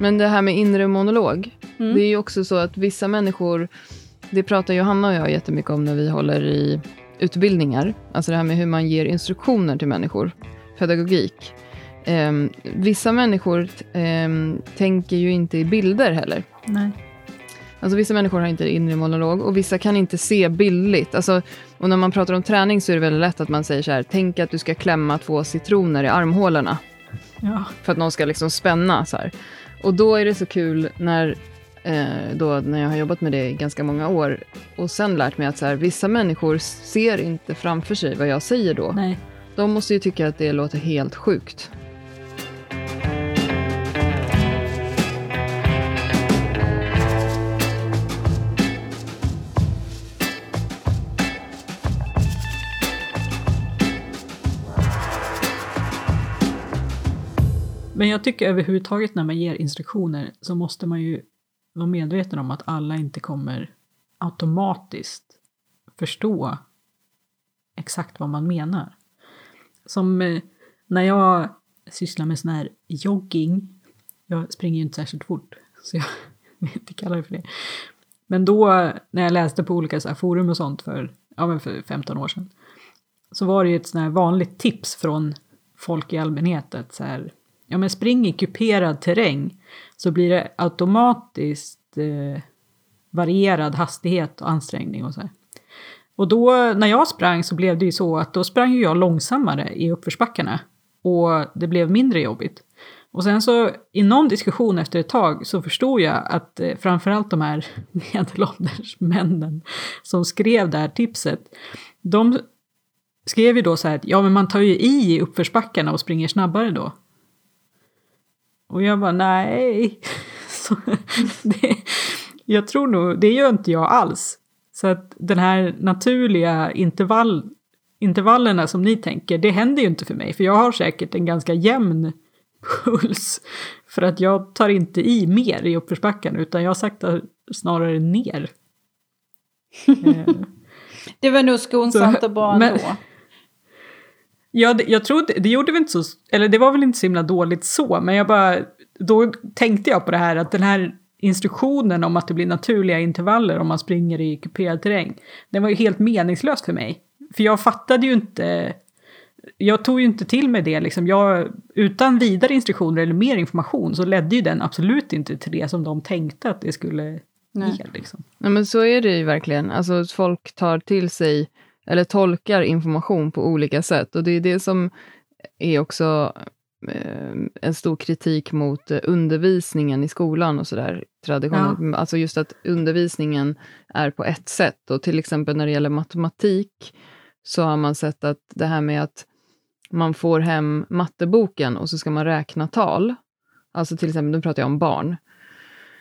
Men det här med inre monolog, Mm. det är ju också så att vissa människor, det pratar Johanna och jag jättemycket om när vi håller i utbildningar, alltså det här med hur man ger instruktioner till människor, pedagogik. Ehm, vissa människor ehm, tänker ju inte i bilder heller. Nej. Alltså vissa människor har inte inre monolog och vissa kan inte se bildligt. Alltså, och när man pratar om träning så är det väldigt lätt att man säger så här, tänk att du ska klämma två citroner i armhålorna Ja. för att någon ska liksom spänna. Så här. Och då är det så kul när, eh, då, när jag har jobbat med det i ganska många år och sen lärt mig att så här, vissa människor ser inte framför sig vad jag säger då. Nej. De måste ju tycka att det låter helt sjukt. Men jag tycker överhuvudtaget när man ger instruktioner så måste man ju vara medveten om att alla inte kommer automatiskt förstå exakt vad man menar. Som eh, när jag sysslar med sån här jogging, jag springer ju inte särskilt fort, så jag vill inte kalla det för det. Men då när jag läste på olika så här forum och sånt för, ja, men för 15 år sedan, så var det ju ett sån här vanligt tips från folk i allmänhet att så här, ja men spring i kuperad terräng så blir det automatiskt eh, varierad hastighet och ansträngning och så här. Och då när jag sprang så blev det ju så att då sprang jag långsammare i uppförsbackarna och det blev mindre jobbigt. Och sen så i någon diskussion efter ett tag så förstod jag att eh, framförallt de här medelålders männen som skrev det här tipset, de skrev ju då så här att ja men man tar ju i i uppförsbackarna och springer snabbare då. Och jag bara nej. Så, det, jag tror nog, det gör inte jag alls. Så att den här naturliga intervall, intervallerna som ni tänker, det händer ju inte för mig. För jag har säkert en ganska jämn puls. För att jag tar inte i mer i uppförsbacken utan jag saktar snarare ner. Eh, Det var nog skonsamt och bra ändå. Ja, det, jag tror det, det gjorde väl inte så, eller det var väl inte så himla dåligt så, men jag bara, då tänkte jag på det här att den här instruktionen om att det blir naturliga intervaller om man springer i kuperad terräng, den var ju helt meningslös för mig. För jag fattade ju inte, jag tog ju inte till mig det liksom, jag, utan vidare instruktioner eller mer information så ledde ju den absolut inte till det som de tänkte att det skulle Nej. ge liksom. Ja, men så är det ju verkligen. Alltså, folk tar till sig eller tolkar information på olika sätt. Och det är det som är också eh, en stor kritik mot eh, undervisningen i skolan och sådär. Traditionellt. Alltså just att undervisningen är på ett sätt. Och till exempel när det gäller matematik så har man sett att det här med att man får hem matteboken och så ska man räkna tal. Alltså till exempel, nu pratar jag om barn.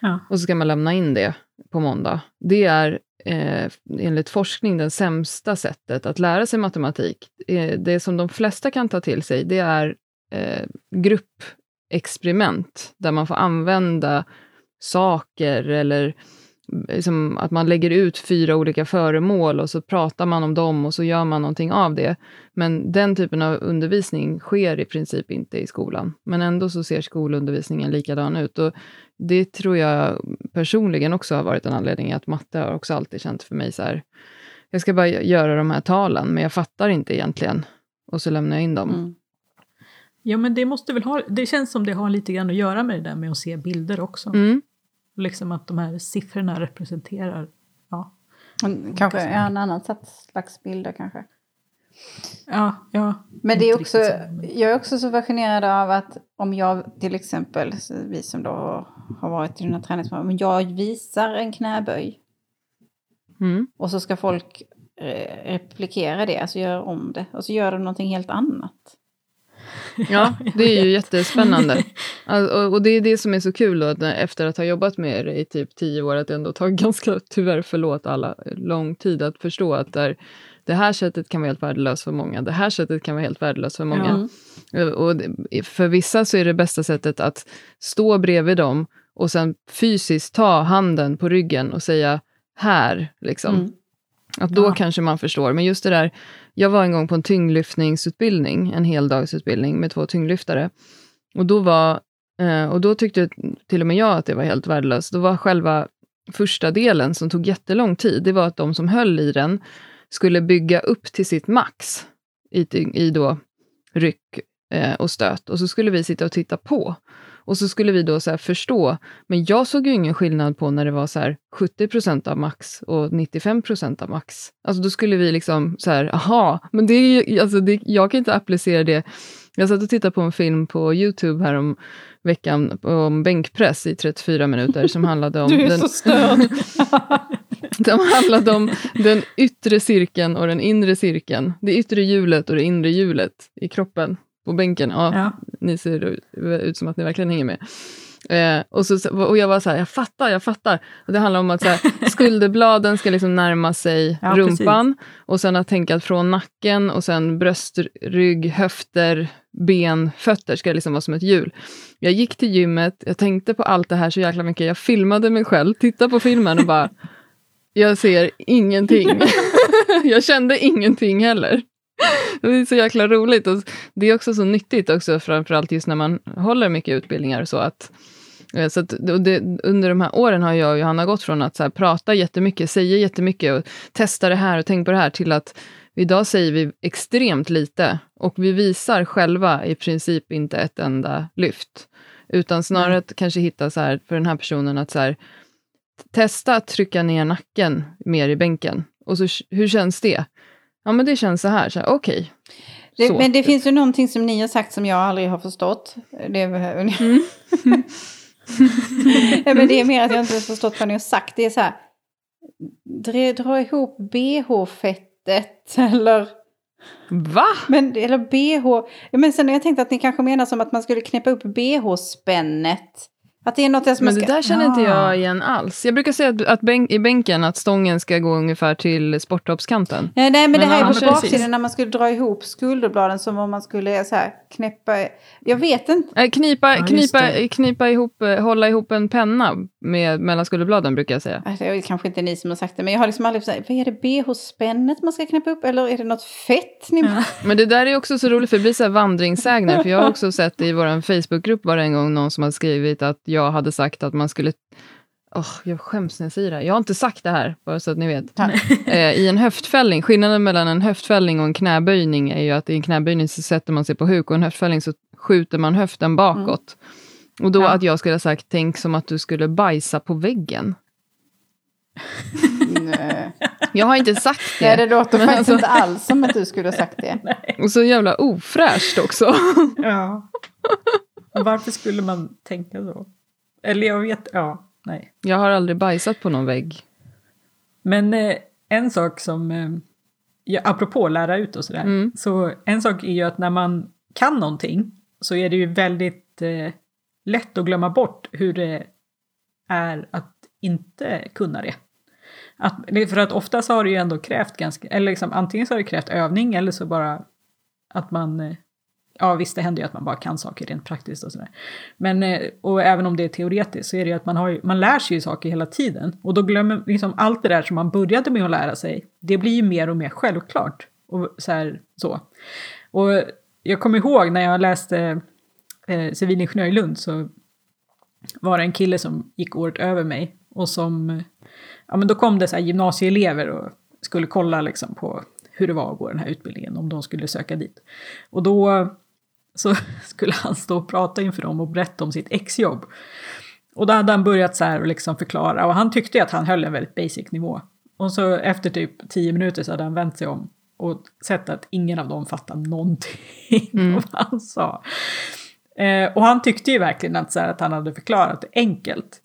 Ja. Och så ska man lämna in det på måndag. Det är eh, enligt forskning det sämsta sättet att lära sig matematik. Eh, det som de flesta kan ta till sig, det är eh, gruppexperiment, där man får använda saker eller liksom att man lägger ut fyra olika föremål och så pratar man om dem och så gör man någonting av det. Men den typen av undervisning sker i princip inte i skolan. Men ändå så ser skolundervisningen likadan ut. Och det tror jag personligen också har varit en anledning att matte har också alltid känt för mig så här, jag ska bara göra de här talen, men jag fattar inte egentligen. Och så lämnar jag in dem. Mm. Ja men det måste väl ha, det känns som det har lite grann att göra med det där med att se bilder också. Mm. Liksom att de här siffrorna representerar, ja. Kanske en annan slags bilder kanske. Ja, ja. Men det är också, jag är också så fascinerad av att om jag till exempel, vi som då har varit i den här träningsprogrammet, om jag visar en knäböj Mm. och så ska folk eh, replikera det, alltså göra om det, och så gör de någonting helt annat. Ja, det är ju jättespännande. Alltså, och, och det är det som är så kul då, att efter att ha jobbat med det i typ tio år, att det ändå tar ganska, tyvärr förlåt alla, lång tid att förstå att där, det här sättet kan vara helt värdelöst för många, det här sättet kan vara helt värdelöst för många. Mm. Och det- för vissa så är det bästa sättet att stå bredvid dem och sen fysiskt ta handen på ryggen och säga här, liksom. Mm. Att då Ja. kanske man förstår. Men just det där, jag var en gång på en tyngdlyftningsutbildning, en heldagsutbildning med två tyngdlyftare. Och då var Eh, och då tyckte till och med jag att det var helt värdelöst. Då var själva första delen, som tog jättelång tid, det var att de som höll i den skulle bygga upp till sitt max i, i då ryck eh, och stöt. Och så skulle vi sitta och titta på. Och så skulle vi då så förstå, men jag såg ju ingen skillnad på när det var så 70% av max och 95% av max. Alltså då skulle vi liksom så här, aha, men det är ju, alltså det, jag kan inte applicera det. Jag satt och tittade på en film på Youtube här om veckan om bänkpress i 34 minuter som handlade om... Du är den, så störd! de handlade om den yttre cirkeln och den inre cirkeln. Det yttre hjulet och det inre hjulet i kroppen på bänken. Ja, ja. Ni ser ut som att ni verkligen hänger med. Eh, och, så, och jag var så här, jag fattar, jag fattar. Och det handlar om att så här, skulderbladen ska liksom närma sig ja, rumpan. Precis. Och sen att tänka att från nacken och sen bröst, rygg, höfter, ben, fötter ska liksom vara som ett hjul. Jag gick till gymmet, jag tänkte på allt det här så jäkla mycket. Jag filmade mig själv, tittade på filmen och bara, jag ser ingenting. jag kände ingenting heller. Det är så jäkla roligt. Och det är också så nyttigt också, framförallt just när man håller mycket utbildningar. Så att, eh, så att, det, under de här åren har jag och Johanna gått från att så här, prata jättemycket, säga jättemycket och testa det här och tänk på det här, till att idag säger vi extremt lite och vi visar själva i princip inte ett enda lyft. Utan snarare att kanske hitta så här, för den här personen att så här, testa att trycka ner nacken mer i bänken. Och så hur känns det? Ja, men det känns så här. Så här Okej. Okay. Men det finns ju någonting som ni har sagt som jag aldrig har förstått. Det är, mm. ja, men det är mer att jag inte har förstått vad ni har sagt. Det är så här. Dra, dra ihop bh-fettet eller... Va? Men, eller bh... Ja, men sen jag tänkte att ni kanske menar som att man skulle knäppa upp bh-spännet. Att det är något som Men ska... det där känner inte jag igen alls. Jag brukar säga att, att bänk, i bänken att stången ska gå ungefär till sporttoppskanten. Ja, nej, men, men det här är på baksidan när man skulle dra ihop skulderbladen som om man skulle så här, knäppa... Jag vet inte. Äh, knipa, ja, knipa, knipa ihop, eh, hålla ihop en penna med, mellan skulderbladen brukar jag säga. Alltså, det är kanske inte ni som har sagt det, men jag har liksom aldrig sagt, vad är det bh-spännet man ska knäppa upp eller är det något fett? Ni... Ja. Men det där är också så roligt för det blir så här vandringssägner, för jag har också sett i vår Facebookgrupp var det en gång någon som har skrivit att jag hade sagt att man skulle Oh, jag skäms när jag säger det. Jag har inte sagt det här, bara så att ni vet. eh, I en höftfällning, skillnaden mellan en höftfällning och en knäböjning är ju att i en knäböjning så sätter man sig på huk och en höftfällning så skjuter man höften bakåt. Mm. Och då ja. att jag skulle ha sagt, tänk som att du skulle bajsa på väggen. Nej. Jag har inte sagt det. Nej, det låter faktiskt alltså... inte alls som att du skulle ha sagt det. Nej. Och så jävla ofräscht också. ja. Varför skulle man tänka så? Eller jag vet, ja, nej. Jag har aldrig bajsat på någon vägg. Men eh, en sak som, eh, ja, apropå lära ut och sådär, mm. så en sak är ju att när man kan någonting så är det ju väldigt eh, lätt att glömma bort hur det är att inte kunna det. Att, för att oftast har det ju ändå krävt ganska, eller liksom, antingen så har det krävt övning eller så bara att man eh, ja visst det händer ju att man bara kan saker rent praktiskt och sådär. Men, eh, och även om det är teoretiskt så är det ju att man, har ju, man lär sig ju saker hela tiden. Och då glömmer liksom allt det där som man började med att lära sig, det blir ju mer och mer självklart. Och så, här, så. Och jag kommer ihåg när jag läste eh, civilingenjör i Lund så var det en kille som gick året över mig och som, ja men då kom det så här gymnasieelever och skulle kolla liksom på hur det var att gå den här utbildningen, om de skulle söka dit. Och då så skulle han stå och prata inför dem och berätta om sitt exjobb. Och då hade han börjat så här och liksom förklara och han tyckte att han höll en väldigt basic nivå. Och så efter typ tio minuter så hade han vänt sig om och sett att ingen av dem fattade någonting mm. av vad han sa. Eh, och han tyckte ju verkligen att, så här, att han hade förklarat det enkelt.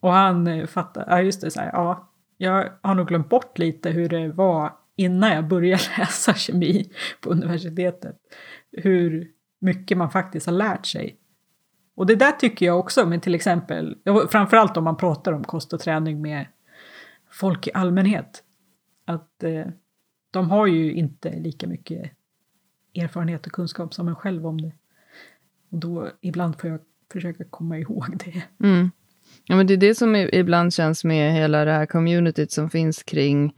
Och han eh, fattade, ja just det, så här, ja, jag har nog glömt bort lite hur det var innan jag började läsa kemi på universitetet. Hur mycket man faktiskt har lärt sig. Och det där tycker jag också men till exempel, framförallt om man pratar om kost och träning med folk i allmänhet. Att eh, de har ju inte lika mycket erfarenhet och kunskap som en själv om det. Och då ibland får jag försöka komma ihåg det. Mm. Ja, men det är det som ibland känns med hela det här communityt som finns kring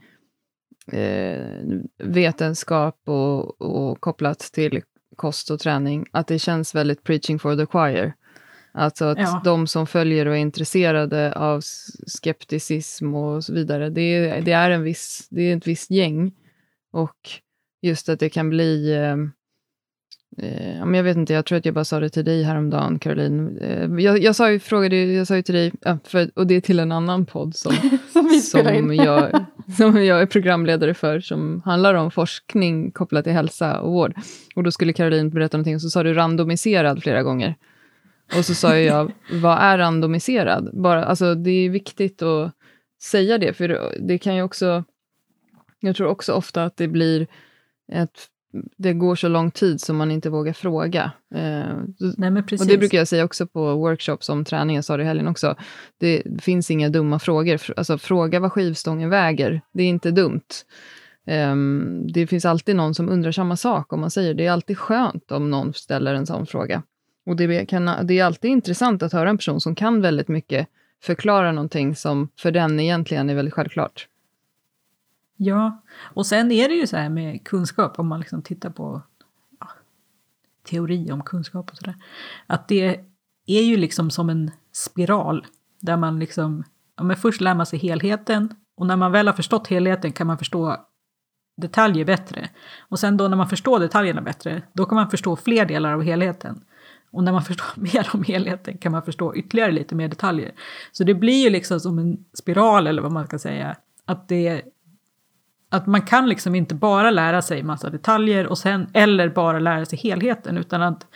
eh, vetenskap och, och kopplat till kost och träning, att det känns väldigt preaching for the choir. Alltså att Ja. de som följer och är intresserade av skepticism och så vidare, det är, det är, en viss, det är ett visst gäng. Och just att det kan bli... Eh, eh, jag vet inte, jag tror att jag bara sa det till dig häromdagen, Caroline. Eh, jag, jag, sa ju, frågade, jag sa ju till dig, för, och det är till en annan podd som, Som som, jag, som jag är programledare för, som handlar om forskning kopplat till hälsa och vård. Och då skulle Caroline berätta någonting, och så sa du randomiserad flera gånger. Och så sa jag, vad är randomiserad? Bara, alltså, det är viktigt att säga det, för det kan ju också... Jag tror också ofta att det blir ett... Det går så lång tid som man inte vågar fråga. Eh, Nej, men precis. och det brukar jag säga också på workshops om träning, jag sa det i helgen också. Det finns inga dumma frågor. Fr- Alltså, fråga vad skivstången väger. Det är inte dumt. Ehm, det finns alltid någon som undrar samma sak om man säger det. är alltid skönt om någon ställer en sån fråga. Och det, kan, det är alltid intressant att höra en person som kan väldigt mycket förklara någonting som för den egentligen är väldigt självklart. Ja, och sen är det ju så här med kunskap, om man liksom tittar på ja, teori om kunskap och sådär. Att det är ju liksom som en spiral där man liksom, ja men först lär man sig helheten och när man väl har förstått helheten kan man förstå detaljer bättre. Och sen då när man förstår detaljerna bättre, då kan man förstå fler delar av helheten. Och när man förstår mer om helheten kan man förstå ytterligare lite mer detaljer. Så det blir ju liksom som en spiral eller vad man ska säga. Att det att man kan liksom inte bara lära sig massa detaljer och sen, eller bara lära sig helheten, utan att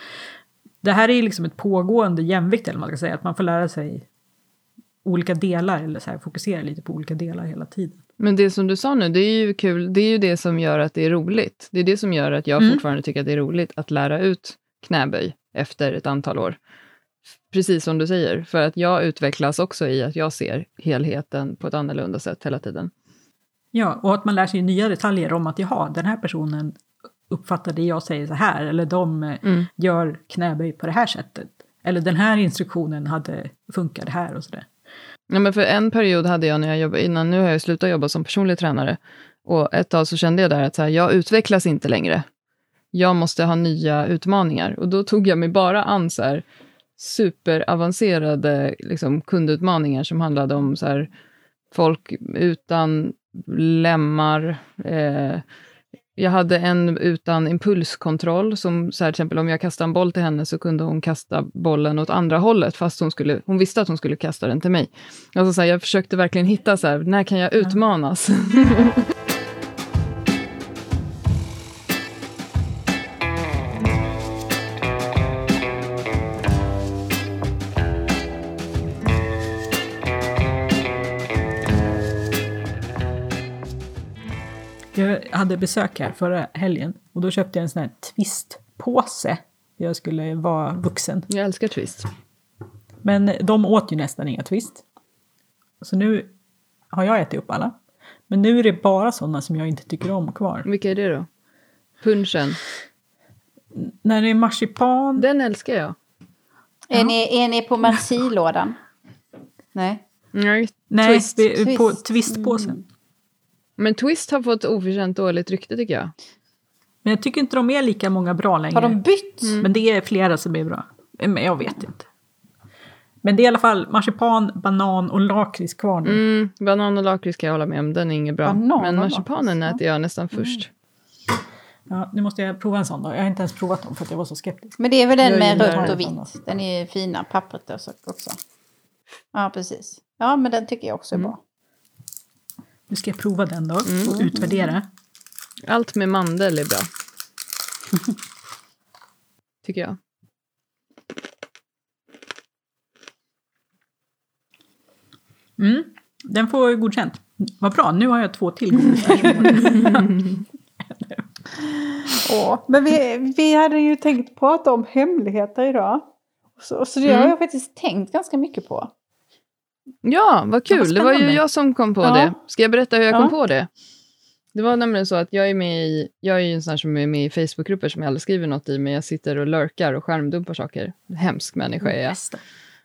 det här är liksom ett pågående jämvikt, eller man ska säga, att man får lära sig olika delar, eller så här, fokusera lite på olika delar hela tiden. Men det som du sa nu, det är ju kul. Det är ju det som gör att det är roligt. Det är det som gör att jag Mm. fortfarande tycker att det är roligt att lära ut knäböj efter ett antal år. Precis som du säger, för att jag utvecklas också i att jag ser helheten på ett annorlunda sätt hela tiden. Ja, och att man lär sig nya detaljer om att jaha, den här personen uppfattar det jag säger så här, eller de eh, Mm. gör knäböj på det här sättet. Eller den här instruktionen hade funkat här och sådär. Ja, men för en period hade jag när jag jobbade, innan nu har jag slutat jobba som personlig tränare. Och ett tag så kände jag där att så här, jag utvecklas inte längre. Jag måste ha nya utmaningar. Och då tog jag mig bara an så här, superavancerade liksom, kundutmaningar som handlade om så här, folk utan lemmar. Eh, jag hade en utan impulskontroll, som så här, till exempel om jag kastade en boll till henne så kunde hon kasta bollen åt andra hållet, fast hon, skulle, hon visste att hon skulle kasta den till mig. Alltså, så här, jag försökte verkligen hitta, så här, när kan jag utmanas? Jag hade besök här förra helgen och då köpte jag en sån här twistpåse. Jag skulle vara vuxen. jag älskar twist. Men de åt ju nästan inga twist. Så nu har jag ätit upp alla. Men nu är det bara sådana som jag inte tycker om kvar. Vilka är det då? Punchen. När det är marsipan, Den älskar jag. Är, ni, är ni på Merci-lådan? Nej. Nej, nej, twist. på Twist. twistpåsen. Men twist har fått oförtjänt dåligt rykte tycker jag. Men jag tycker inte de är lika många bra längre. Har de bytt? Men det är flera som är bra. Men jag vet inte. Men det är i alla fall marsipan, banan och lakrits kvar nu. Mm, banan och lakrits kan jag hålla med om, den är inget bra. Banan Men marsipanen äter jag nästan först. Ja, nu måste jag prova en sån då. Jag har inte ens provat dem för att jag var så skeptisk. Men det är väl den med rött och vitt. Den är ju fina, pappret och så också. Ja, precis. Ja, men den tycker jag också är Mm. bra. Nu ska jag prova den då och utvärdera. Allt med mandel är bra. tycker jag. Mm, den får godkänt. Vad bra, nu har jag två till. Åh, men vi, vi hade ju tänkt prata om hemligheter idag. Så, så det har Mm. jag faktiskt tänkt ganska mycket på. Ja, vad kul. vad det var ju jag som kom på Ja. det. Ska jag berätta hur jag Ja. kom på det? Det var nämligen så att jag är med i, jag är ju en sån som är med i Facebookgrupper som jag aldrig skriver något i, men jag sitter och lurkar och skärmdumpar saker. Hemsk människa är jag.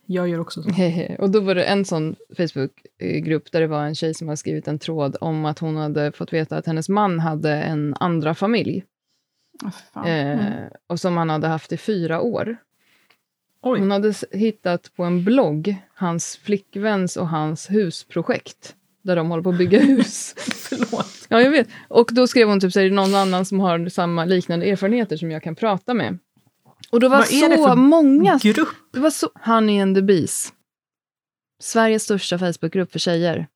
Jag gör också så. Och då var det en sån Facebookgrupp där det var en tjej som hade skrivit en tråd om att hon hade fått veta att hennes man hade en andra familj. Fan. Eh, Mm. Och som han hade haft i fyra år. Oj. Hon hade hittat på en blogg hans flickväns och hans husprojekt. Där de håller på att bygga hus. Förlåt. Ja, jag vet. Och då skrev hon typ så är det någon annan som har samma liknande erfarenheter som jag kan prata med. Och då var Vad är det för många... Grupp. Det var så... Honey and the Bees. Sveriges största Facebookgrupp för tjejer.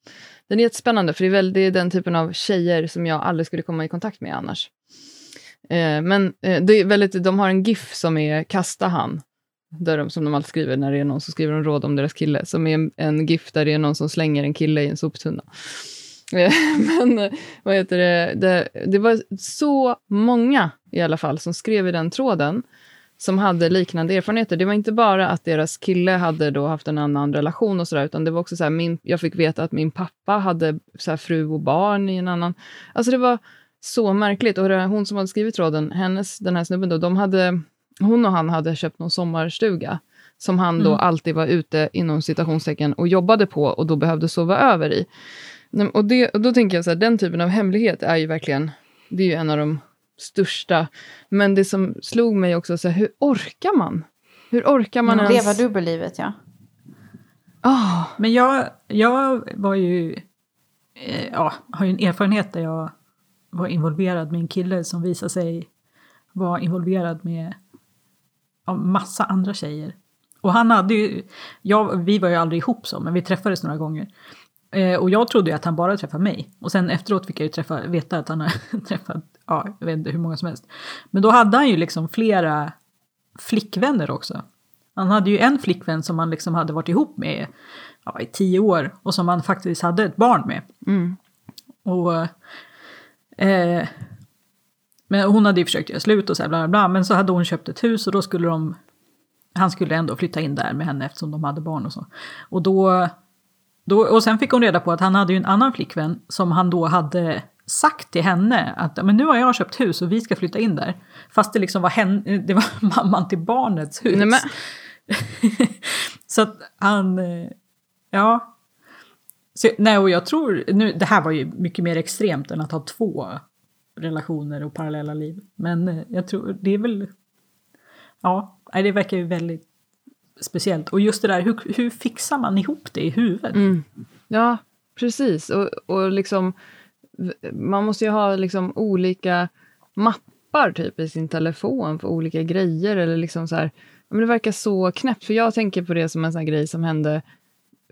Den är jättespännande, för det är, väl, det är den typen av tjejer som jag aldrig skulle komma i kontakt med annars. Eh, men eh, det är väldigt, de har en GIF som är kasta han. Där de, som de alltid skriver när det är någon som skriver en råd om deras kille. Som är en, en GIF där det är någon som slänger en kille i en soptunna. Eh, men vad heter det? det? Det var så många i alla fall som skrev i den tråden som hade liknande erfarenheter. Det var inte bara att deras kille hade då haft en annan relation och sådär, utan det var också så här, min, jag fick veta att min pappa hade så här, fru och barn i en annan. Alltså det var så märkligt. Och hon som hade skrivit tråden, hennes, den här snubben då, de hade, hon och han hade köpt någon sommarstuga som han då Mm. alltid var ute inom citationstecken och jobbade på och då behövde sova över i. Och, det, och då tänker jag så här, den typen av hemlighet är ju verkligen, det är ju en av de största. Men det som slog mig också, så här, hur orkar man? Hur orkar man ens... Leva dubbellivet, ja. Ah, Men jag, jag var ju, eh, ja, har ju en erfarenhet där jag var involverad med en kille som visade sig vara involverad med ja, massa andra tjejer. Och han hade ju, jag, vi var ju aldrig ihop så, men vi träffades några gånger. Eh, och jag trodde ju att han bara träffade mig. Och sen efteråt fick jag ju träffa, veta att han har träffat, ja, jag vet inte hur många som helst. Men då hade han ju liksom flera flickvänner också. Han hade ju en flickvän som han liksom hade varit ihop med ja, i tio år och som han faktiskt hade ett barn med. mm. Och, eh, men hon hade ju försökt göra slut och så här bla bla bla, men så hade hon köpt ett hus och då skulle de, han skulle ändå flytta in där med henne eftersom de hade barn och så. Och då, då, och sen fick hon reda på att han hade ju en annan flickvän som han då hade sagt till henne att men nu har jag köpt hus och vi ska flytta in där. Fast det liksom var, henne, det var mamman till barnets hus. Nej, Så att han, ja. Så, nej, och jag tror, nu, det här var ju mycket mer extremt än att ha två relationer och parallella liv. Men eh, jag tror, det är väl, ja, det verkar ju väldigt speciellt. Och just det där, hur, hur fixar man ihop det i huvudet? mm. Ja, precis. Och, och liksom, man måste ju ha liksom olika mappar typ i sin telefon för olika grejer. Eller liksom så här, men det verkar så knäppt, för jag tänker på det som en sån här grej som hände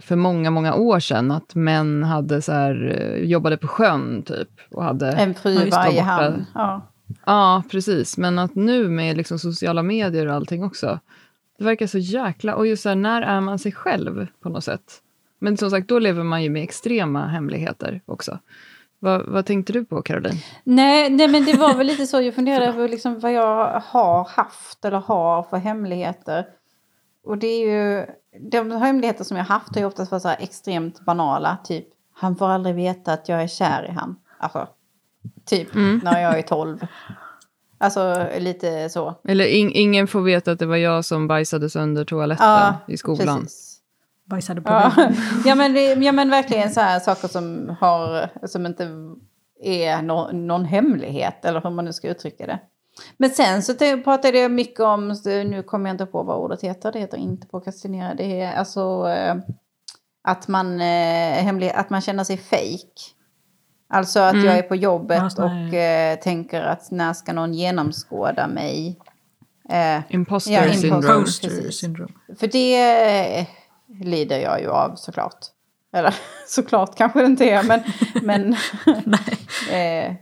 för många, många år sedan, att män hade så här, eh, jobbade på sjön typ och hade En fru i varje hamn. Ja. Ja, precis. Men att nu med liksom sociala medier och allting också. Det verkar så jäkla... Och just så här, när är man sig själv på något sätt? Men som sagt, då lever man ju med extrema hemligheter också. Vad, vad tänkte du på, Caroline? Nej, nej, men det var väl lite så. Jag funderade över liksom vad jag har haft eller har för hemligheter. Och det är ju... De hemligheter som jag haft har ju oftast varit så här extremt banala. Typ, han får aldrig veta att jag är kär i han. Alltså, typ när jag är 12. Alltså lite så. Eller in, ingen får veta att det var jag som bajsade sönder toaletten Ja, i skolan. Precis. Bajsade på Ja, ja, men, det, ja men verkligen så här saker som, har, som inte är no, någon hemlighet, eller hur man nu ska uttrycka det. Men sen så pratade jag mycket om, nu kommer jag inte på vad ordet heter, det heter inte prokrastinera, det är alltså eh, att, man, eh, hemlig, att man känner sig fake. Alltså att jag är på jobbet och eh, tänker att när ska någon genomskåda mig? Eh, Imposter Ja, syndrome. imposter. Syndrome. för det eh, lider jag ju av såklart. Eller såklart kanske det inte är, men, men eh,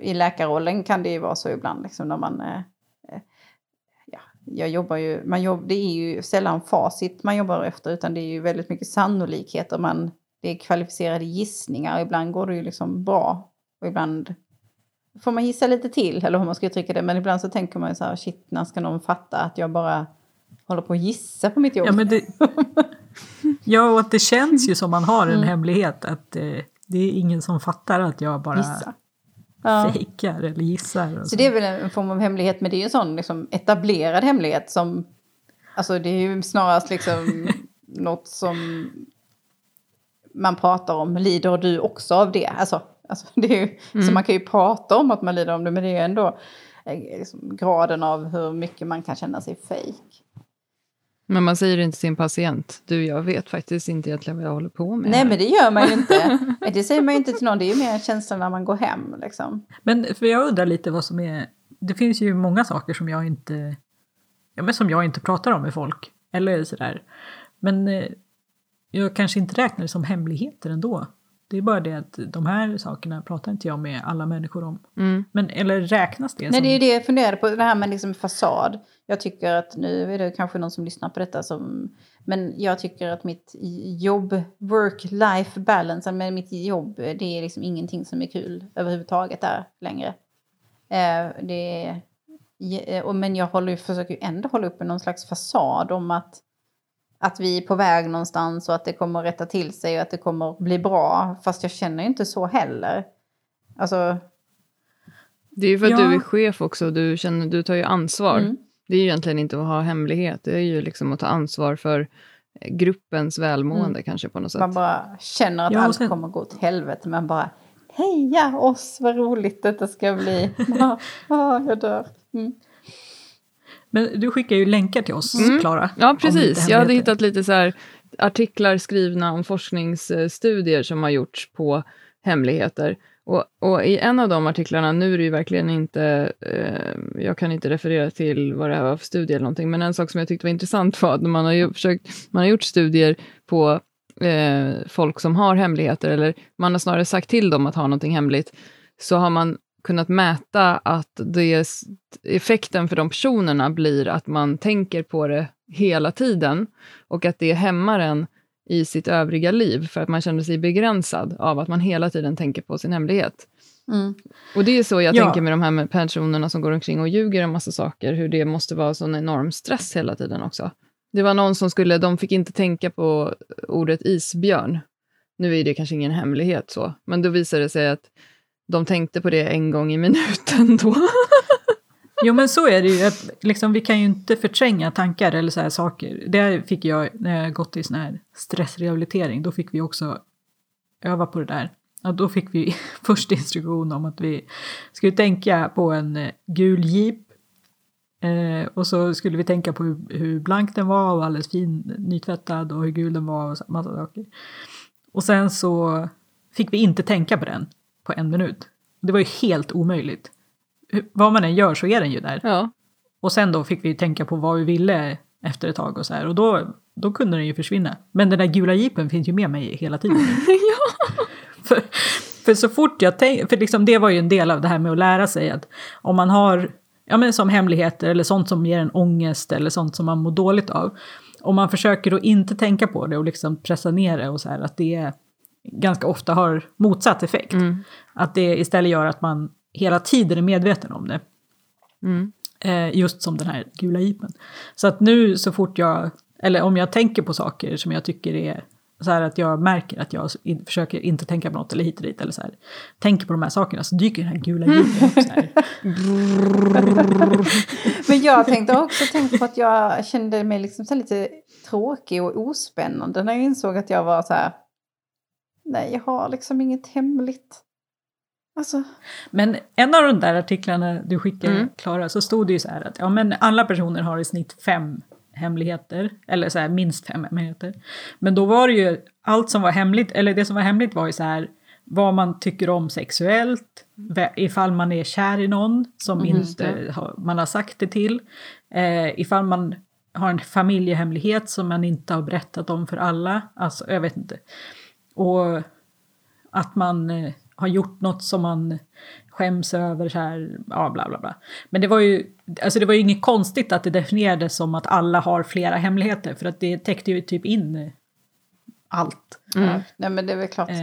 i läkarrollen kan det ju vara så ibland. Liksom, när man, eh, eh, ja, jag jobbar ju, man jobb, det är ju sällan facit man jobbar efter, utan det är ju väldigt mycket sannolikheter. Man, det är kvalificerade gissningar, ibland går det ju liksom bra. Och ibland får man gissa lite till, eller hur man ska uttrycka det. Men ibland så tänker man ju så här, shit, när ska någon fatta att jag bara håller på att gissa på mitt jobb? Ja, men det, ja, och att det känns ju som man har Mm. en hemlighet. Att eh, det är ingen som fattar att jag bara Gissa. Ja. fejkar eller gissar. Och Så det är väl en form av hemlighet, men det är ju en sån liksom, etablerad hemlighet som... Alltså det är ju snarast liksom något som man pratar om. Lider du också av det? Alltså, alltså det är ju, Så man kan ju prata om att man lider om det, men det är ju ändå eh, liksom, graden av hur mycket man kan känna sig fejk. Men man säger inte till sin patient, du jag vet faktiskt inte egentligen vad jag håller på med. Nej här." men det gör man ju inte. Det säger man ju inte till någon, det är ju mer en känsla när man går hem. Liksom. Men för jag undrar lite vad som är... Det finns ju många saker som jag inte... Ja, men som jag inte pratar om med folk. Eller sådär. Men eh, jag kanske inte räknar det som hemligheter ändå. Det är bara det att de här sakerna pratar inte jag med alla människor om. Mm. Men, eller räknas det Nej, som... det är ju det jag funderade på, det här med liksom fasad. Jag tycker att, nu är det kanske någon som lyssnar på detta som... Men jag tycker att mitt jobb, work-life balance, med mitt jobb, det är liksom ingenting som är kul överhuvudtaget där längre. Eh, det är, och, men jag håller, försöker ju ändå hålla upp någon slags fasad om att, att vi är på väg någonstans och att det kommer att rätta till sig och att det kommer att bli bra. Fast jag känner ju inte så heller. Alltså, Det är ju för att Ja. du är chef också, du, känner, du tar ju ansvar. Mm. Det är ju egentligen inte att ha hemlighet, det är ju liksom att ta ansvar för gruppens välmående kanske på något sätt. Man bara känner att Ja, allt sen- kommer gå åt helvete. Man bara heja oss, vad roligt detta ska bli. Ah, ah, jag dör. Mm. Men du skickar ju länkar till oss, Mm. Klara. Ja, precis. Jag hade hittat lite så här artiklar skrivna om forskningsstudier som har gjorts på hemligheter. Och, och i en av de artiklarna, nu är det ju verkligen inte, eh, jag kan inte referera till vad det här var för studie eller någonting, men en sak som jag tyckte var intressant var att man har, ju försökt, man har gjort studier på eh, folk som har hemligheter, eller man har snarare sagt till dem att ha någonting hemligt, så har man kunnat mäta att det, effekten för de personerna blir att man tänker på det hela tiden och att det hämmar en i sitt övriga liv för att man känner sig begränsad av att man hela tiden tänker på sin hemlighet. Mm. Och det är så jag Ja. tänker med de här personerna som går omkring och ljuger om massa saker, hur det måste vara sån enorm stress hela tiden också. Det var någon som skulle, de fick inte tänka på ordet isbjörn. Nu är det kanske ingen hemlighet så, men då visade det sig att de tänkte på det en gång i minuten då. Jo men så är det ju, att liksom, vi kan ju inte förtränga tankar eller så här saker. Det fick jag när jag gått i sån här stressrehabilitering, då fick vi också öva på det där. Ja, då fick vi först instruktion om att vi skulle tänka på en eh, gul jeep. Eh, och så skulle vi tänka på hur, hur blank den var och alldeles fin, nytvättad och hur gul den var och så- massa saker. Och sen så fick vi inte tänka på den på en minut. Det var ju helt omöjligt. Vad man än gör så är den ju där. Ja, Och sen då fick vi tänka på vad vi ville efter ett tag och så här. Och då, då kunde den ju försvinna. Men den där gula jeepen finns ju med mig hela tiden. för, för så fort jag tänker, för liksom det var ju en del av det här med att lära sig att om man har, ja men som hemligheter eller sånt som ger en ångest eller sånt som man mår dåligt av. Om man försöker att inte tänka på det och liksom pressa ner det och så här att det ganska ofta har motsatt effekt. Mm. Att det istället gör att man hela tiden är medveten om det. Mm. Eh, just som den här gula jeepen. Så att nu så fort jag, eller om jag tänker på saker som jag tycker är så här att jag märker att jag in, försöker inte tänka på något eller hit och dit eller så här. Tänker på de här sakerna så dyker den här gula jeepen upp så här. Men jag tänkte också tänkt på att jag kände mig liksom så lite tråkig och ospännande när jag insåg att jag var så här. Nej, jag har liksom inget hemligt. Alltså, Men en av de där artiklarna du skickade, Mm. Klara, så stod det ju så här att ja, men alla personer har i snitt fem hemligheter, eller så här, minst fem hemligheter. Men då var det ju allt som var hemligt, eller det som var hemligt var ju så här vad man tycker om sexuellt, vä- ifall man är kär i någon som Mm, inte har, man har sagt det till, eh, ifall man har en familjehemlighet som man inte har berättat om för alla, alltså jag vet inte. Och att man eh, har gjort något som man skäms över, så här, ja bla bla bla. Men det var ju, alltså det var ju inget konstigt att det definierades som att alla har flera hemligheter, för att det täckte ju typ in allt. Mm. nej men det är väl klart. Eh,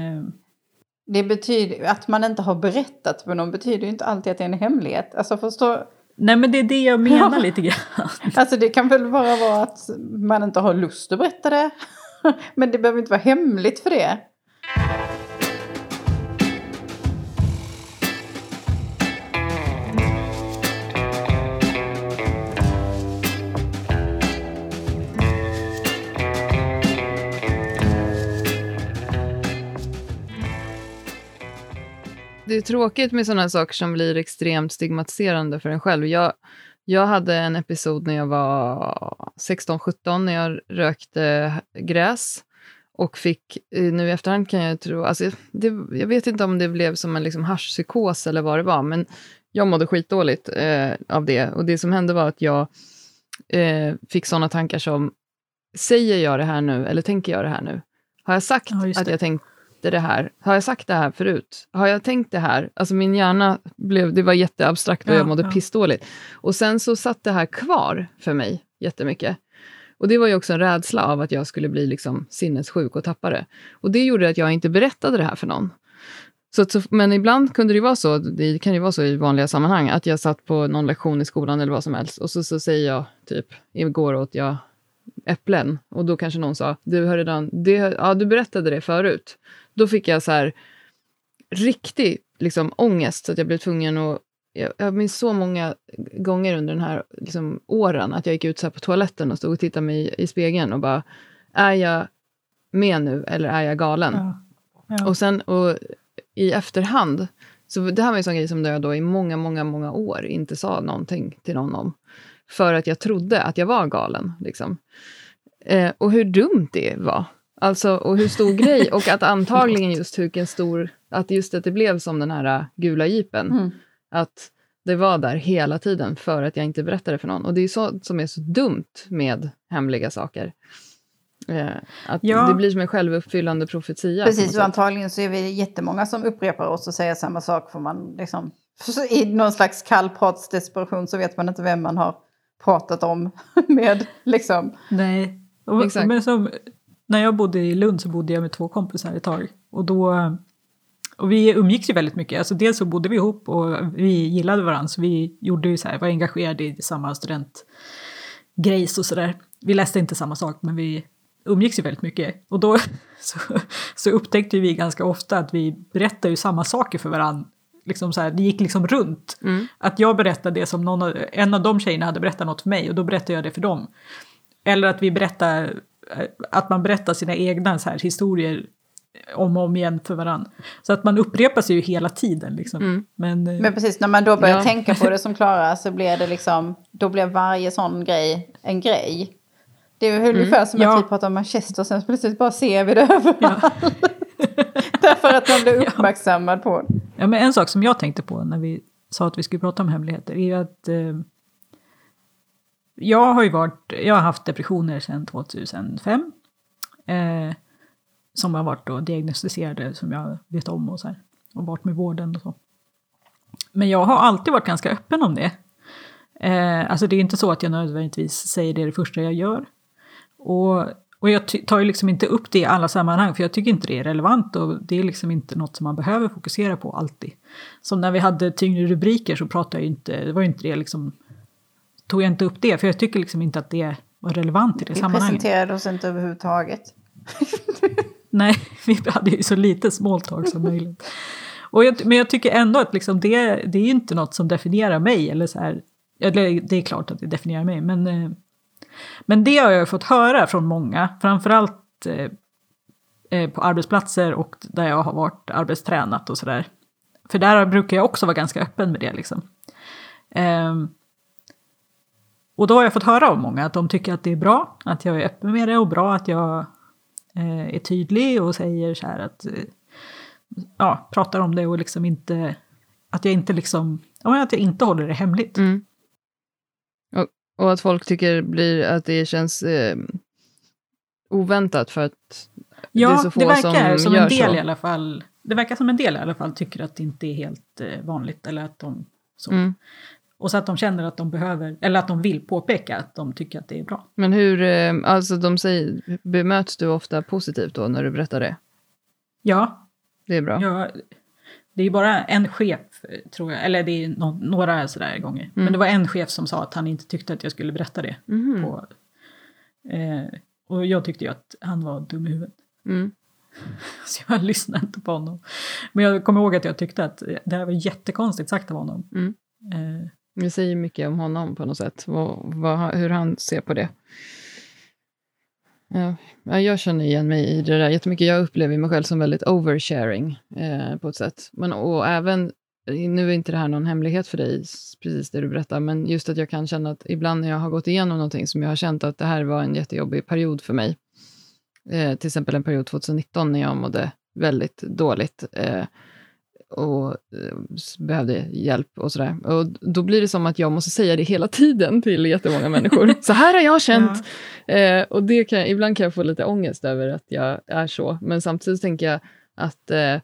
Det betyder att man inte har berättat för någon betyder ju inte alltid att det är en hemlighet. Alltså förstå, nej men det är det jag menar lite grann. alltså det kan väl bara vara att man inte har lust att berätta det. Men det behöver inte vara hemligt för det. Det är tråkigt med sådana saker som blir extremt stigmatiserande för en själv. Jag, Jag hade en episod när jag var 16-17, när jag rökte gräs och fick, eh, nu i efterhand kan jag tro, alltså det, jag vet inte om det blev som en liksom haschpsykos eller vad det var, men jag mådde skitdåligt eh, av det. Och det som hände var att jag eh, fick sådana tankar som, säger jag det här nu eller tänker jag det här nu? Har jag sagt Ja, att jag tänkte det här? Har jag sagt det här förut? Har jag tänkt det här? Alltså min hjärna blev, det var jätteabstrakt och Ja, jag mådde ja. pissdåligt. Och sen så satt det här kvar för mig jättemycket. Och det var ju också en rädsla av att jag skulle bli liksom sinnessjuk och tappa det. Och det gjorde att jag inte berättade det här för någon. Så, så, men ibland kunde det vara så, det kan ju vara så i vanliga sammanhang, att jag satt på någon lektion i skolan eller vad som helst och så, så säger jag typ, igår åt jag äpplen och då kanske någon sa, du har redan, det, ja du berättade det förut. Då fick jag så här riktig liksom, ångest så att jag blev tvungen att jag, jag minns så många gånger under den här liksom, åren att jag gick ut så här på toaletten och stod och tittade mig i, i spegeln och bara, är jag med nu eller är jag galen? Ja. Ja. Och sen och i efterhand, så det här var en sån grej som jag då i många, många, många år inte sa någonting till någon om. För att jag trodde att jag var galen. Liksom. Eh, och hur dumt det var. Alltså, och hur stor grej. Och att antagligen just vilken stor... Att just att det blev som den här äh, gula jeepen. Mm. Att det var där hela tiden för att jag inte berättade för någon. Och det är så som är så dumt med hemliga saker. Eh, att Ja. det blir som en självuppfyllande profetia. Precis, och antagligen så är vi jättemånga som upprepar oss och säger samma sak. För man liksom, I någon slags kallpratsdesperation så vet man inte vem man har pratat om med. Liksom. Nej. Och, Exakt. men som, när jag bodde i Lund så bodde jag med två kompisar ett tag. Och, då, och vi umgicks ju väldigt mycket. Alltså dels så bodde vi ihop och vi gillade varandra. Så vi gjorde ju så här, var engagerade i samma studentgrejs och sådär. Vi läste inte samma sak men vi umgicks ju väldigt mycket. Och då så, så upptäckte vi ganska ofta att vi berättade ju samma saker för varandra. Liksom så här, det gick liksom runt. Mm. Att jag berättade det som någon en av de tjejerna hade berättat något för mig och då berättade jag det för dem. Eller att vi berättar, eh, att man berättar sina egna så här, historier om och om igen för varandra. Så att man upprepar sig ju hela tiden liksom. Mm. Men, eh, Men precis, när man då börjar Ja. tänka på det som Klara så blir det liksom, då blir varje sån grej en grej. Det är ju ungefär som Ja. att vi pratar om Manchester och sen plötsligt bara ser vi det överallt. ja. Därför att man blir uppmärksammad på det. ja, men en sak som jag tänkte på när vi sa att vi skulle prata om hemligheter är ju att eh, jag har ju varit, jag har haft depressioner sedan 2005. Eh, som har varit då diagnostiserade som jag vet om och så här. Och varit med vården och så. Men jag har alltid varit ganska öppen om det. Eh, alltså det är inte så att jag nödvändigtvis säger det det första jag gör. Och, och jag tar ju liksom inte upp det i alla sammanhang för jag tycker inte det är relevant och det är liksom inte något som man behöver fokusera på alltid. Som när vi hade tyngre rubriker så pratade jag ju inte, det var ju inte det liksom, tog jag inte upp det för jag tycker liksom inte att det var relevant i det Vi sammanhanget. presenterade oss inte överhuvudtaget. Nej, vi hade ju så lite small talk som möjligt. Och jag, men jag tycker ändå att liksom det, det är inte något som definierar mig. Eller så här, det är klart att det definierar mig, men, eh, men det har jag fått höra från många, framförallt eh, eh, på arbetsplatser och där jag har varit arbetstränat och sådär. För där brukar jag också vara ganska öppen med det. Liksom. Ehm, och då har jag fått höra av många att de tycker att det är bra att jag är öppen med det och bra att jag eh, är tydlig och säger så här att eh, ja, pratar om det och liksom inte att jag inte liksom ja, att jag inte håller det hemligt. Mm. Och, och att folk tycker blir att det känns eh, oväntat för att det är Ja, så det, få verkar som som gör en del så. i alla fall. Det verkar som en del i alla fall tycker att det inte är helt eh, vanligt eller att de så. Mm. Och så att de känner att de behöver, eller att de vill påpeka att de tycker att det är bra. Men hur, eh, alltså de säger, bemöts du ofta positivt då när du berättar det? Ja, Det är bra. jag, det är bara en chef, tror jag, eller det är nå- några sådär gånger. Mm. Men det var en chef som sa att han inte tyckte att jag skulle berätta det. Mhm. På, eh, och jag tyckte ju att han var dum i huvudet. Mm. Så jag lyssnade inte på honom. Men jag kommer ihåg att jag tyckte att det här var jättekonstigt sagt av honom. Mm. Eh, det säger mycket om honom på något sätt, vad, vad, hur han ser på det. Ja, jag känner igen mig i det där jättemycket. Jag upplever mig själv som väldigt oversharing eh, på ett sätt. Men, och även nu är inte det här någon hemlighet för dig, precis det du berättar, men just att jag kan känna att ibland när jag har gått igenom någonting som jag har känt att det här var en jättejobbig period för mig, eh, till exempel en period 2019 när jag mådde väldigt dåligt eh, och eh, behövde hjälp och sådär. Och då blir det som att jag måste säga det hela tiden till jättemånga människor. så här har jag känt. Ja. Eh, och det kan, ibland kan jag få lite ångest över att jag är så, men samtidigt tänker jag att eh,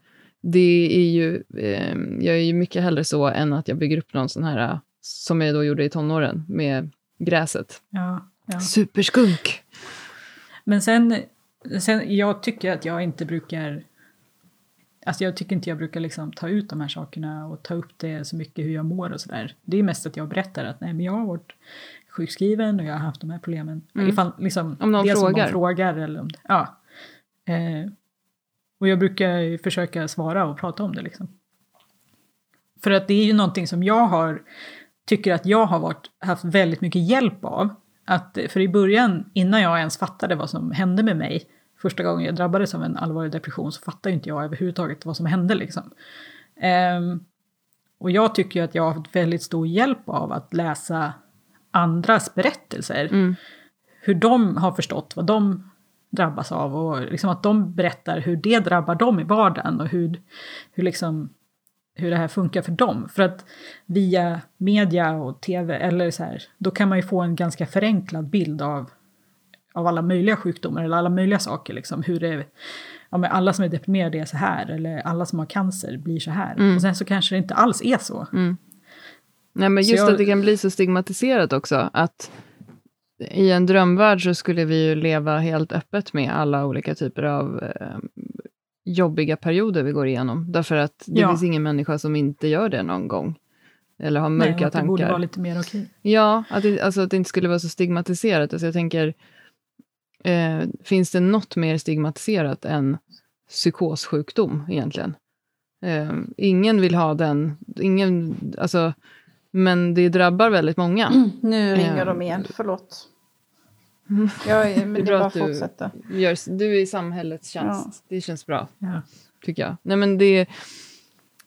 det är ju, eh, jag är ju mycket hellre så än att jag bygger upp någon sån här, som jag då gjorde i tonåren, med gräset. Ja, ja. Superskunk! Men sen, sen, jag tycker att jag inte brukar Alltså jag tycker inte jag brukar liksom ta ut de här sakerna och ta upp det så mycket hur jag mår och sådär. Det är mest att jag berättar att nej, men jag har varit sjukskriven och jag har haft de här problemen. Mm. Ifall, liksom, om någon frågar. Om någon frågar eller om, ja. Eh, och jag brukar försöka svara och prata om det liksom. För att det är ju någonting som jag har, tycker att jag har varit, haft väldigt mycket hjälp av. Att, för i början, innan jag ens fattade vad som hände med mig, första gången jag drabbades av en allvarlig depression så fattade inte jag överhuvudtaget vad som hände liksom. Um, och jag tycker att jag har haft väldigt stor hjälp av att läsa andras berättelser. Mm. Hur de har förstått vad de drabbas av och liksom att de berättar hur det drabbar dem i vardagen och hur, hur, liksom, hur det här funkar för dem. För att via media och tv, eller så här, då kan man ju få en ganska förenklad bild av, av alla möjliga sjukdomar eller alla möjliga saker. Liksom, hur det, ja, men alla som är deprimerade är så här, eller alla som har cancer blir så här. Mm. Och sen så kanske det inte alls är så. Mm. Nej, men just jag, att det kan bli så stigmatiserat också, att i en drömvärld så skulle vi ju leva helt öppet med alla olika typer av eh, jobbiga perioder vi går igenom. Därför att det ja. finns ingen människa som inte gör det någon gång. Eller har mörka Nej, att tankar. det borde vara lite mer okej. Ja, att det, alltså att det inte skulle vara så stigmatiserat. Alltså jag tänker, eh, finns det något mer stigmatiserat än psykossjukdom egentligen? Eh, ingen vill ha den, ingen, alltså men det drabbar väldigt många. Mm, nu ringer eh. de igen, förlåt. Jag, men det är bra att du, fortsätta. Gör, du är i samhällets tjänst. Ja. Det känns bra, ja. tycker jag. Nej, men det,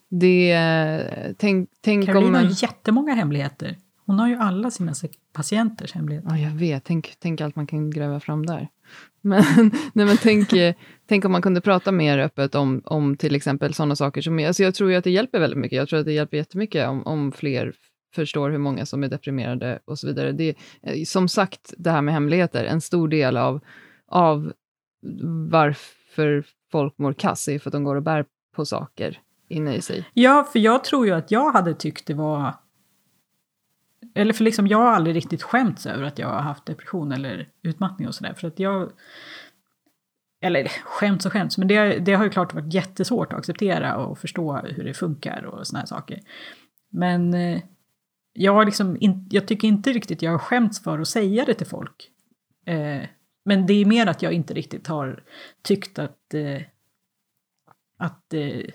det, tänk, tänk Caroline om... har jättemånga hemligheter. Hon har ju alla sina patienters hemligheter. Ja, jag vet. Tänk, tänk allt man kan gräva fram där. Men, nej, men tänk, tänk om man kunde prata mer öppet om, om till exempel sådana saker som... Alltså jag tror ju att det hjälper väldigt mycket. Jag tror att det hjälper jättemycket om, om fler förstår hur många som är deprimerade och så vidare. Det är, som sagt, det här med hemligheter, en stor del av, av varför folk mår kass är för att de går och bär på saker inne i sig. Ja, för jag tror ju att jag hade tyckt det var... Eller för liksom, jag har aldrig riktigt skämts över att jag har haft depression eller utmattning och sådär. För att jag... Eller skämts och skämts, men det, det har ju klart varit jättesvårt att acceptera och förstå hur det funkar och sådana här saker. Men eh, jag, liksom in, jag tycker inte riktigt jag har skämts för att säga det till folk. Eh, men det är mer att jag inte riktigt har tyckt att, eh, att, eh,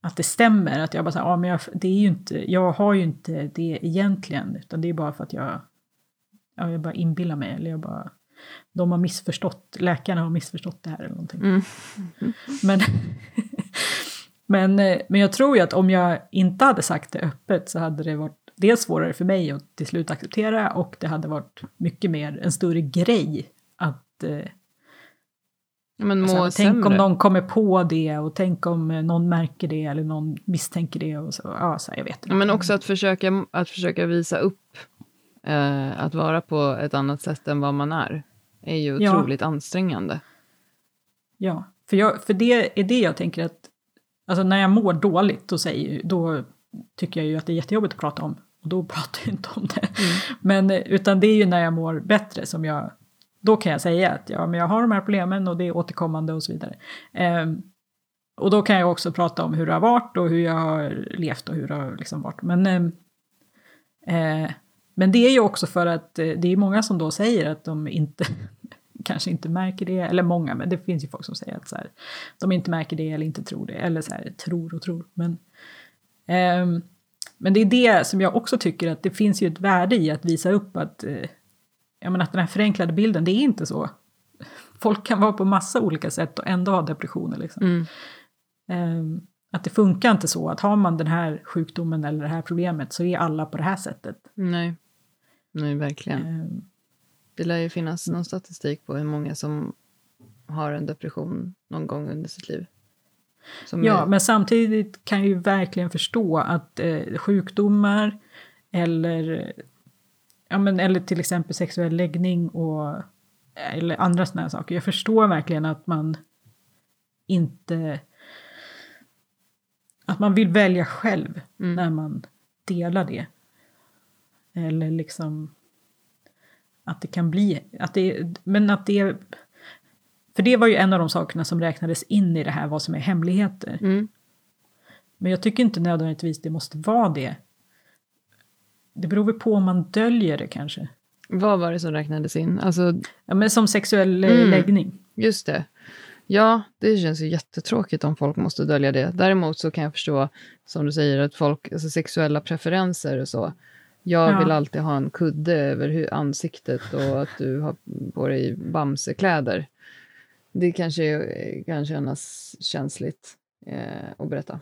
att det stämmer. Att jag bara säger, ja men jag, det är ju inte, jag har ju inte det egentligen, utan det är bara för att jag, ja, jag bara inbillar mig. Eller jag bara, de har missförstått, läkarna har missförstått det här eller någonting. Mm. Men Men, eh, men jag tror ju att om jag inte hade sagt det öppet så hade det varit dels svårare för mig att till slut acceptera och det hade varit mycket mer en större grej att eh, men må alltså, tänk om någon kommer på det och tänk om eh, någon märker det eller någon misstänker det. Och så, ja, så jag vet inte. Men också att försöka, att försöka visa upp eh, att vara på ett annat sätt än vad man är, är ju otroligt ja. ansträngande. Ja, för, jag, för det är det jag tänker att Alltså när jag mår dåligt, då, säger, då tycker jag ju att det är jättejobbigt att prata om. Och då pratar jag inte om det. Mm. Men, utan det är ju när jag mår bättre som jag, då kan jag säga att ja, men jag har de här problemen och det är återkommande och så vidare. Eh, och då kan jag också prata om hur det har varit och hur jag har levt och hur det har liksom varit. Men, ehm, eh, men det är ju också för att eh, det är många som då säger att de inte kanske inte märker det, eller många, men det finns ju folk som säger att så här, de inte märker det eller inte tror det, eller så här, tror och tror. Men, eh, men det är det som jag också tycker att det finns ju ett värde i att visa upp att, eh, jag menar, att den här förenklade bilden, det är inte så. Folk kan vara på massa olika sätt och ändå ha depressioner. Liksom. Mm. Um, Att det funkar inte så att har man den här sjukdomen eller det här problemet så är alla på det här sättet. Nej, Nej verkligen. Ehm, Det lär ju finnas någon statistik på hur många som har en depression någon gång under sitt liv. Som Ja, är, men samtidigt kan jag ju verkligen förstå att eh, sjukdomar eller, ja, men, eller till exempel sexuell läggning och eller andra sådana här saker. Jag förstår verkligen att man inte... Att man vill välja själv Mm. när man delar det. Eller liksom att det kan bli... Att det, men att det... För det var ju en av de sakerna som räknades in i det här, vad som är hemligheter. Mm. Men jag tycker inte nödvändigtvis det måste vara det. Det beror väl på om man döljer det kanske. Vad var det som räknades in? Alltså, Ja, men som sexuell eh, Mm. läggning. just det. Ja, det känns ju jättetråkigt om folk måste dölja det. Däremot så kan jag förstå, som du säger, att folk, alltså sexuella preferenser och så. Jag Ja. vill alltid ha en kudde över ansiktet och att du har på dig bamsekläder. Det kanske kan kännas känsligt eh, att berätta.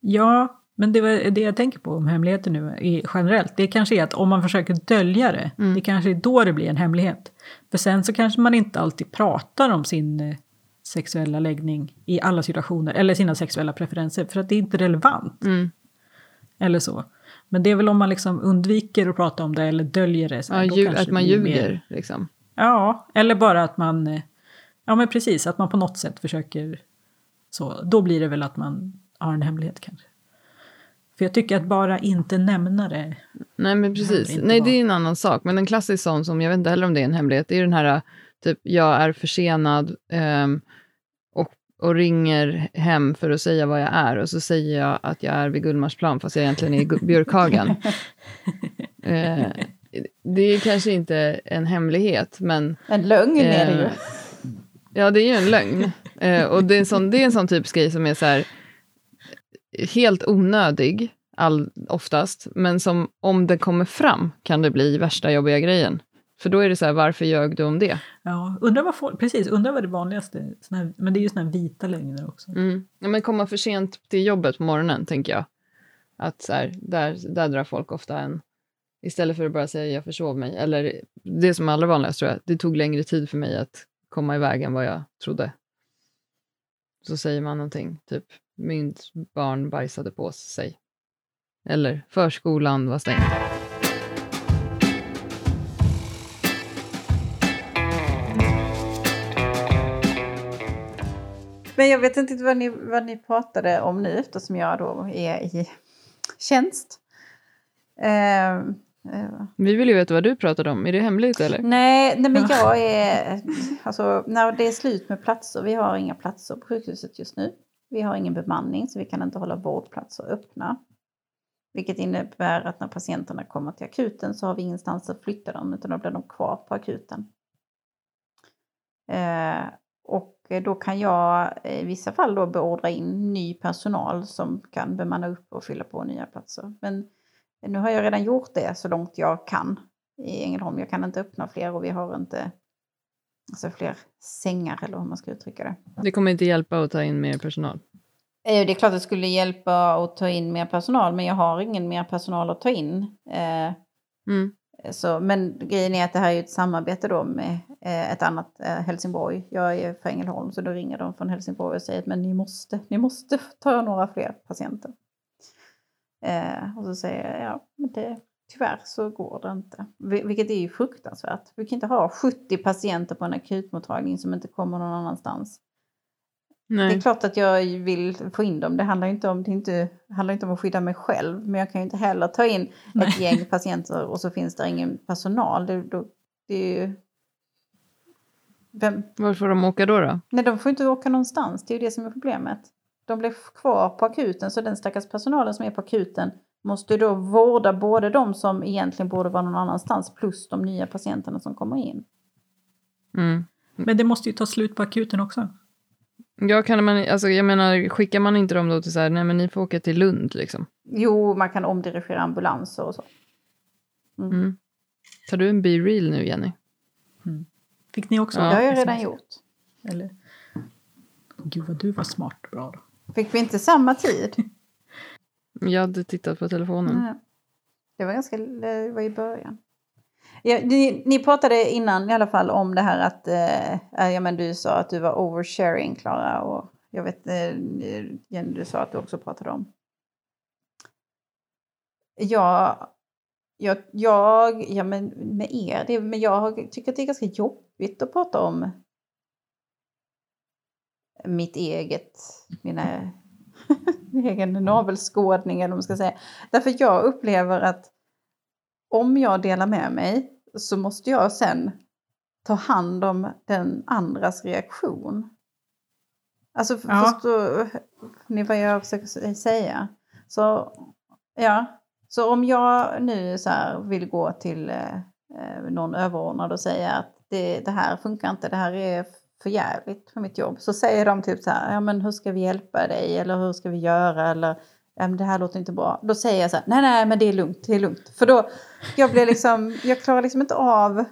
Ja, men det, var det jag tänker på om hemligheter nu är generellt. Det kanske är att om man försöker dölja det, Mm. det kanske är då det blir en hemlighet. För sen så kanske man inte alltid pratar om sin eh, sexuella läggning i alla situationer, eller sina sexuella preferenser, för att det är inte relevant. Mm. Eller så. Men det är väl om man liksom undviker att prata om det eller döljer det. Så Ja, då kanske att man ljuger, mer- liksom. Ja, eller bara att man... eh, Ja, men precis, att man på något sätt försöker... Så, då blir det väl att man har en hemlighet kanske. För jag tycker att bara inte nämna det... Nej, men precis. Nej, vara. det är en annan sak. Men en klassisk sån som, jag vet inte heller om det är en hemlighet, det är den här, typ, jag är försenad ehm, och, och ringer hem för att säga vad jag är. Och så säger jag att jag är vid Gullmarsplan, fast jag egentligen är i Björkhagen. eh, det är kanske inte en hemlighet, men En lögn är det ju. Eh, Ja, det är ju en lögn. Eh, och det är en sån, det är en sån typisk grej som är så här, helt onödig, all, oftast, men som om det kommer fram kan det bli värsta jobbiga grejen. För då är det så här, varför ljög du om det? Ja, undrar vad folk... Precis, undrar vad det vanligaste... Här, men det är ju såna här vita lögner också. Mm. Ja, men komma för sent till jobbet på morgonen, tänker jag. Att så här, där, där drar folk ofta en... Istället för att bara säga jag försov mig. Eller det som är allra vanligast tror jag, det tog längre tid för mig att komma iväg än vad jag trodde. Så säger man någonting, typ mitt barn bajsade på sig. Eller förskolan var stängd. Men jag vet inte vad ni, vad ni pratade om nu eftersom jag då är i tjänst. Eh, eh, Vi vill ju veta vad du pratade om, är det hemligt eller? nej, nej, men jag är... Alltså, när det är slut med platser, vi har inga platser på sjukhuset just nu. Vi har ingen bemanning så vi kan inte hålla vårdplatser öppna. Vilket innebär att när patienterna kommer till akuten så har vi ingenstans att flytta dem utan då blir de kvar på akuten. Eh, och då kan jag eh, i vissa fall då beordra in ny personal som kan bemanna upp och fylla på nya platser. Men nu har jag redan gjort det så långt jag kan i Ängelholm. Jag kan inte öppna fler och vi har inte alltså fler sängar eller hur man ska uttrycka det. Det kommer inte hjälpa att ta in mer personal. Eh, Det är klart att det skulle hjälpa att ta in mer personal men jag har ingen mer personal att ta in. Eh, Mm. Så, men grejen är att det här är ett samarbete då med eh, ett annat Helsingborg. Jag är för Ängelholm så då ringer de från Helsingborg och säger att men ni måste, ni måste ta några fler patienter. Eh, och så säger jag ja, men det, tyvärr så går det inte. Vil- Vilket är ju fruktansvärt. Vi kan inte ha 70 patienter på en akutmottagning som inte kommer någon annanstans. Det är Nej. klart att jag vill få in dem. Det handlar inte om, det inte, handlar inte om att skydda mig själv. Men jag kan ju inte heller ta in Nej. ett gäng patienter och så finns det ingen personal. Det, då, det är ju... Vem? Var får de åka då? då? Nej, de får inte åka någonstans. Det är ju det som är problemet. De blir kvar på akuten, så den stackars personalen som är på akuten måste då vårda både de som egentligen borde vara någon annanstans plus de nya patienterna som kommer in. Mm. Men det måste ju ta slut på akuten också. Ja, kan man, alltså, jag menar, skickar man inte dem då till så här, nej men ni får åka till Lund liksom? Jo, man kan omdirigera ambulanser och så. Mm. Tar du en be-real nu, Jenny? Fick ni också? Ja. det har jag redan gjort. Eller? Gud vad du var smart bra då. Fick vi inte samma tid? Jag hade tittat på telefonen. Nej. Det var ganska, det var i början. Ja, ni, ni pratade innan i alla fall om det här att, eh, ja men du sa att du var oversharing Klara och jag vet, eh, Jenny du sa att du också pratade om. Ja, jag, jag ja men med er, det, men jag tycker att det är ganska jobbigt att prata om mitt eget, mina egen navelskådning eller vad man ska säga. Därför jag upplever att om jag delar med mig så måste jag sen ta hand om den andras reaktion. Alltså ja. förstår ni vad jag försöker säga? Så, ja. så om jag nu så vill gå till eh, någon överordnad och säga att det, det här funkar inte, det här är för jävligt för mitt jobb. Så säger de typ så här, ja men hur ska vi hjälpa dig eller hur ska vi göra eller ja, men det här låter inte bra. Då säger jag så här, nej nej men det är lugnt, det är lugnt. För då, jag blir liksom, jag klarar liksom inte av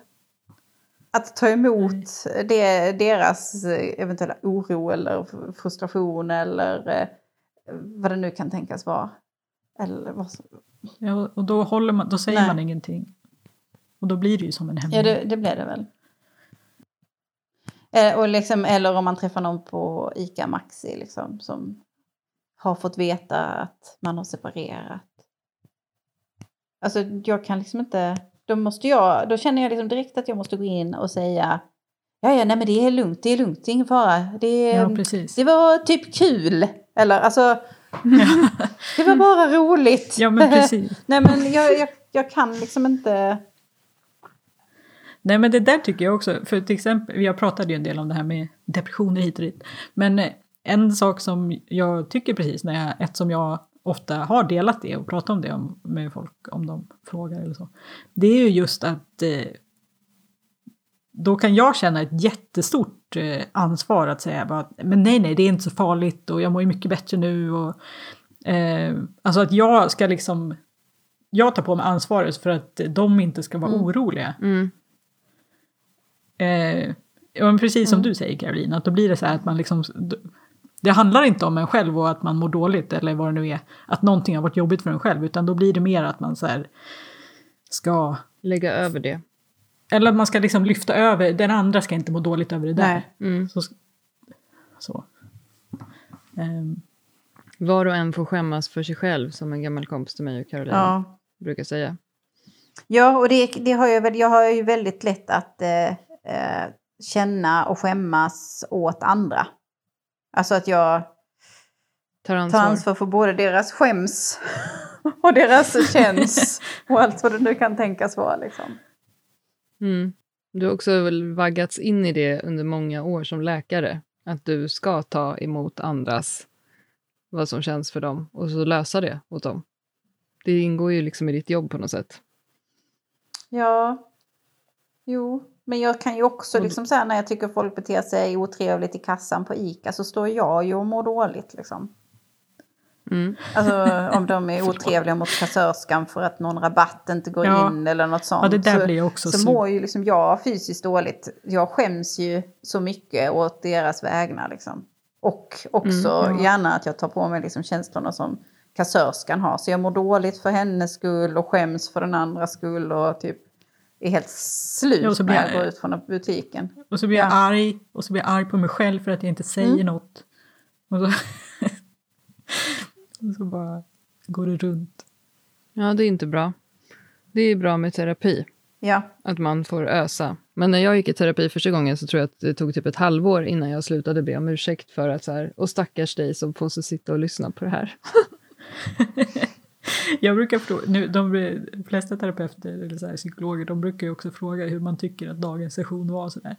att ta emot det, deras eventuella oro eller frustration eller eh, vad det nu kan tänkas vara. Eller vad som... Ja, och då, håller man, då säger nej. man ingenting. Och då blir det ju som en hemlighet. Ja, det, det blir det väl. Eh, och liksom, eller om man träffar någon på ICA Maxi liksom, som har fått veta att man har separerat. Alltså jag kan liksom inte, då måste jag, då känner jag liksom direkt att jag måste gå in och säga Ja, ja, nej men det är lugnt, det är lugnt, det är ingen fara. Det, ja, det var typ kul. Eller alltså, det var bara roligt. Ja, men precis. nej men jag, jag, jag kan liksom inte Nej men det där tycker jag också, för till exempel, jag pratade ju en del om det här med depressioner hit och dit. Men eh, en sak som jag tycker precis, när jag, eftersom jag ofta har delat det och pratat om det med folk om de frågar eller så. Det är ju just att eh, då kan jag känna ett jättestort eh, ansvar att säga bara, men nej, nej, det är inte så farligt och jag mår ju mycket bättre nu. Och, eh, alltså att jag ska liksom, jag tar på mig ansvaret för att de inte ska vara mm. oroliga. Mm. Eh, ja, precis som mm. du säger Caroline, att då blir det så här att man liksom... Det handlar inte om en själv och att man mår dåligt eller vad det nu är. Att någonting har varit jobbigt för en själv, utan då blir det mer att man så här ska... Lägga över det. Eller att man ska liksom lyfta över, den andra ska inte må dåligt över det där. Mm. Så. så. Um. Var och en får skämmas för sig själv, som en gammal kompis till mig och Caroline ja. brukar säga. Ja, och det, det har jag, väl, jag har ju väldigt lätt att eh, eh, känna och skämmas åt andra. Alltså att jag tar ansvar, tar ansvar för både deras skäms och deras känns och allt vad det nu kan tänkas vara. Liksom. Mm. Du har också väl vaggats in i det under många år som läkare, att du ska ta emot andras, vad som känns för dem, och så lösa det åt dem. Det ingår ju liksom i ditt jobb på något sätt. Ja, jo, men jag kan ju också liksom så när jag tycker folk beter sig otrevligt i kassan på ICA så står jag ju och mår dåligt liksom. Mm. Alltså om de är otrevliga mot kassörskan för att någon rabatt inte går ja. in eller något sånt. Ja, det där så, blir också så mår ju liksom jag fysiskt dåligt. Jag skäms ju så mycket åt deras vägnar liksom. Och också mm, ja. gärna att jag tar på mig liksom känslorna som kassörskan har. Så jag mår dåligt för hennes skull och skäms för den andra skull och typ är helt slut ja, när jag, jag går ut från butiken. Och så blir jag ja. arg och så blir jag arg på mig själv för att jag inte säger mm. något. Och så, och så bara går det runt. Ja, det är inte bra. Det är bra med terapi. Ja. Att man får ösa. Men när jag gick i terapi första gången så tror jag att det tog typ ett halvår innan jag slutade be om ursäkt för att så här, och stackars dig som får sitta och lyssna på det här. Jag brukar fråga, nu, de flesta terapeuter eller så här, psykologer de brukar ju också fråga hur man tycker att dagens session var. Så där.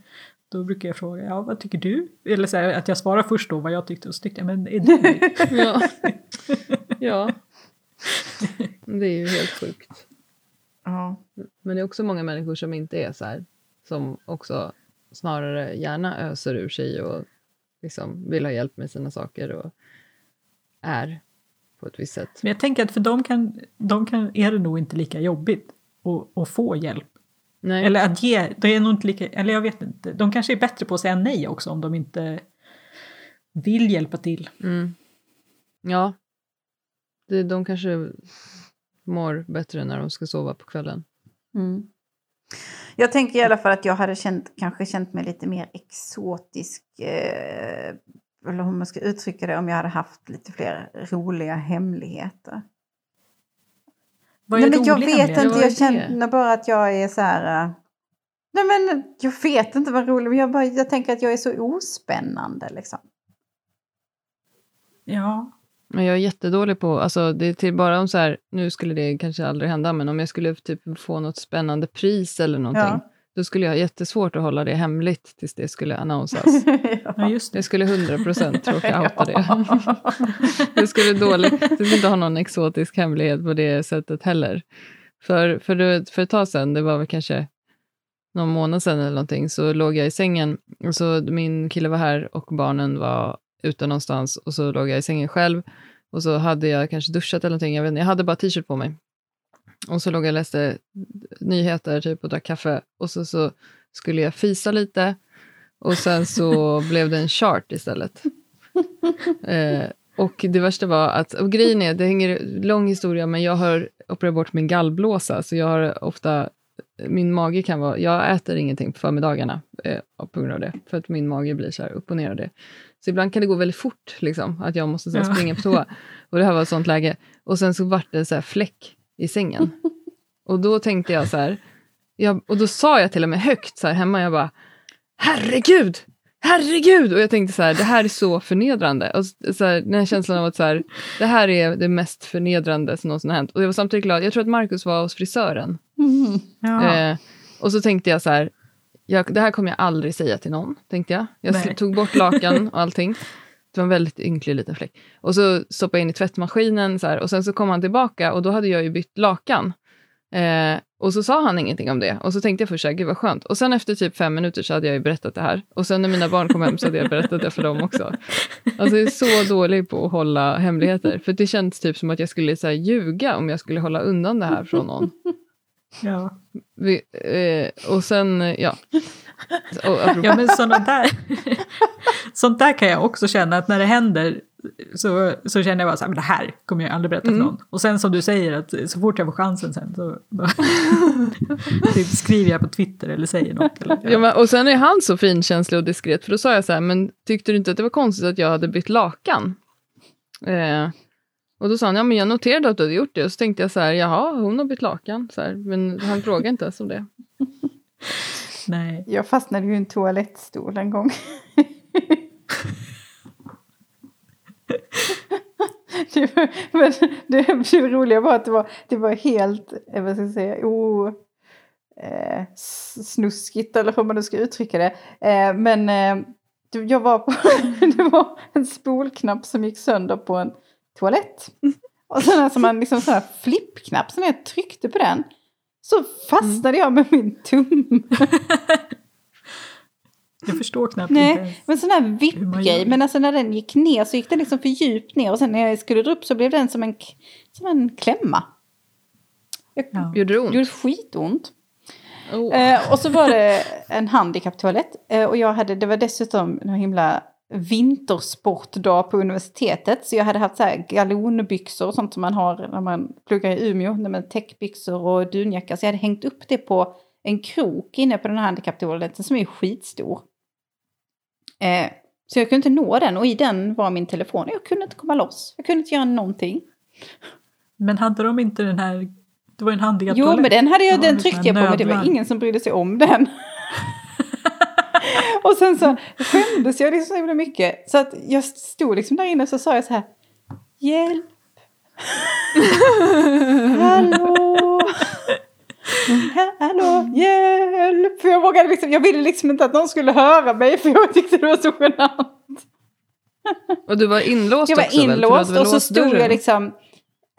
Då brukar jag fråga, ja vad tycker du? Eller så här, att jag svarar först då vad jag tyckte och så tyckte jag, men är du ja. ja. Det är ju helt sjukt. Ja. Men det är också många människor som inte är så här, som också snarare gärna öser ur sig och liksom vill ha hjälp med sina saker och är på ett visst sätt. Men jag tänker att för dem kan, de kan, är det nog inte lika jobbigt att, att få hjälp. Nej. Eller att ge, det är nog inte lika, eller jag vet inte, de kanske är bättre på att säga nej också om de inte vill hjälpa till. Mm. Ja. Det, de kanske mår bättre när de ska sova på kvällen. Mm. Jag tänker i alla fall att jag hade känt, kanske känt mig lite mer exotisk. Eh, eller hur man ska uttrycka det, om jag hade haft lite fler roliga hemligheter. Vad är Nej, men jag vet hemlighet? inte, jag känner bara att jag är så här... eh, Nej men jag vet inte vad roligt, men jag, bara, jag tänker att jag är så ospännande liksom. Ja. Men jag är jättedålig på, alltså det är till bara om så här, nu skulle det kanske aldrig hända, men om jag skulle typ få något spännande pris eller någonting, Ja. Då skulle jag ha jättesvårt att hålla det hemligt tills det skulle annonsas. ja, just det. Jag skulle 100% råka outa det. jag skulle dåligt, jag skulle inte ha någon exotisk hemlighet på det sättet heller. För, för, det, för ett tag sedan, det var väl kanske någon månad sedan eller någonting, så låg jag i sängen. Och så min kille var här och barnen var ute någonstans och så låg jag i sängen själv. Och så hade jag kanske duschat eller någonting, jag vet inte, jag hade bara t-shirt på mig. Och så låg jag och läste nyheter typ och drack kaffe. Och så, så skulle jag fisa lite. Och sen så blev det en chart istället. Eh, och det värsta var att, och grejen är, det hänger lång historia, men jag har opererat bort min gallblåsa, så jag har ofta, min mage kan vara, jag äter ingenting på förmiddagarna eh, på grund av det, för att min mage blir så här upp och ner av det. Så ibland kan det gå väldigt fort, liksom, att jag måste så här, springa på toa. Och det här var ett sånt läge. Och sen så vart det så här fläck i sängen. Och då tänkte jag så här, jag, och då sa jag till och med högt så här hemma, jag bara, herregud, herregud! Och jag tänkte så här, det här är så förnedrande. Och så här, den här känslan av att så här, det här är det mest förnedrande som någonsin har hänt. Och jag var samtidigt glad, jag tror att Markus var hos frisören. Mm. Ja. Eh, och så tänkte jag så här, jag, det här kommer jag aldrig säga till någon, tänkte jag. Jag Nej. tog bort lakan och allting. Det var en väldigt ynklig liten fläck. Och så stoppade jag in i tvättmaskinen så här, och sen så kom han tillbaka och då hade jag ju bytt lakan. Eh, och så sa han ingenting om det. Och så tänkte jag först så här, gud vad skönt. Och sen efter typ fem minuter så hade jag ju berättat det här. Och sen när mina barn kom hem så hade jag berättat det för dem också. Alltså jag är så dålig på att hålla hemligheter. För det känns typ som att jag skulle så här, ljuga om jag skulle hålla undan det här från någon. Ja. Vi, eh, och sen, eh, ja. Och, ja, men sådana där, sånt där kan jag också känna att när det händer så, så känner jag bara så här, men det här kommer jag aldrig berätta för Mm. någon. Och sen som du säger, att så fort jag får chansen sen så typ skriver jag på Twitter eller säger något. Eller, ja, men, och sen är han så finkänslig och diskret, för då sa jag så här, men tyckte du inte att det var konstigt att jag hade bytt lakan? Eh, och då sa han, ja men jag noterade att du hade gjort det. Och så tänkte jag så här, jaha, hon har bytt lakan. Så här, men han frågade inte ens om det. Nej. Jag fastnade ju i en toalettstol en gång. det, var, men det, det roliga var att det var, det var helt, eh, vad ska jag säga, o, eh, snuskigt eller hur man nu ska uttrycka det. Eh, men eh, det- jag var på, det var en spolknapp som gick sönder på en toalett. Och sen alltså man liksom sån här flippknapp, så när jag tryckte på den så fastnade jag med min tumme. Jag förstår knappt inte Nej, ens. men sån här vippgrej. Men alltså när den gick ner så gick den liksom för djupt ner. Och sen när jag skulle dra upp så blev den som en, som en klämma. Jag, Ja. Gjorde det Det ont? gjorde skitont. Oh. Eh, och så var det en handikapptoalett. Eh, och jag hade, det var dessutom en himla vintersportdag på universitetet. Så jag hade haft så här galonbyxor och sånt som man har när man pluggar i Umeå. Täckbyxor och dunjacka. Så jag hade hängt upp det på en krok inne på den här handikapptoaletten som är skitstor. Eh, så jag kunde inte nå den och i den var min telefon. Jag kunde inte komma loss. Jag kunde inte göra någonting. Men hade de inte den här, det var en handikapptoalett. Jo, men den hade jag, Ja, den en tryckte jag på, men det var ingen som brydde sig om den. och sen så skämdes jag liksom så himla mycket. Så att jag stod liksom där inne och så sa jag så här. Hjälp! Hallå! Hallå, hjälp! För jag vågade liksom, jag ville liksom inte att någon skulle höra mig för jag tyckte det var så genant. Och du var inlåst Jag var också inlåst och så stod dörren? jag liksom...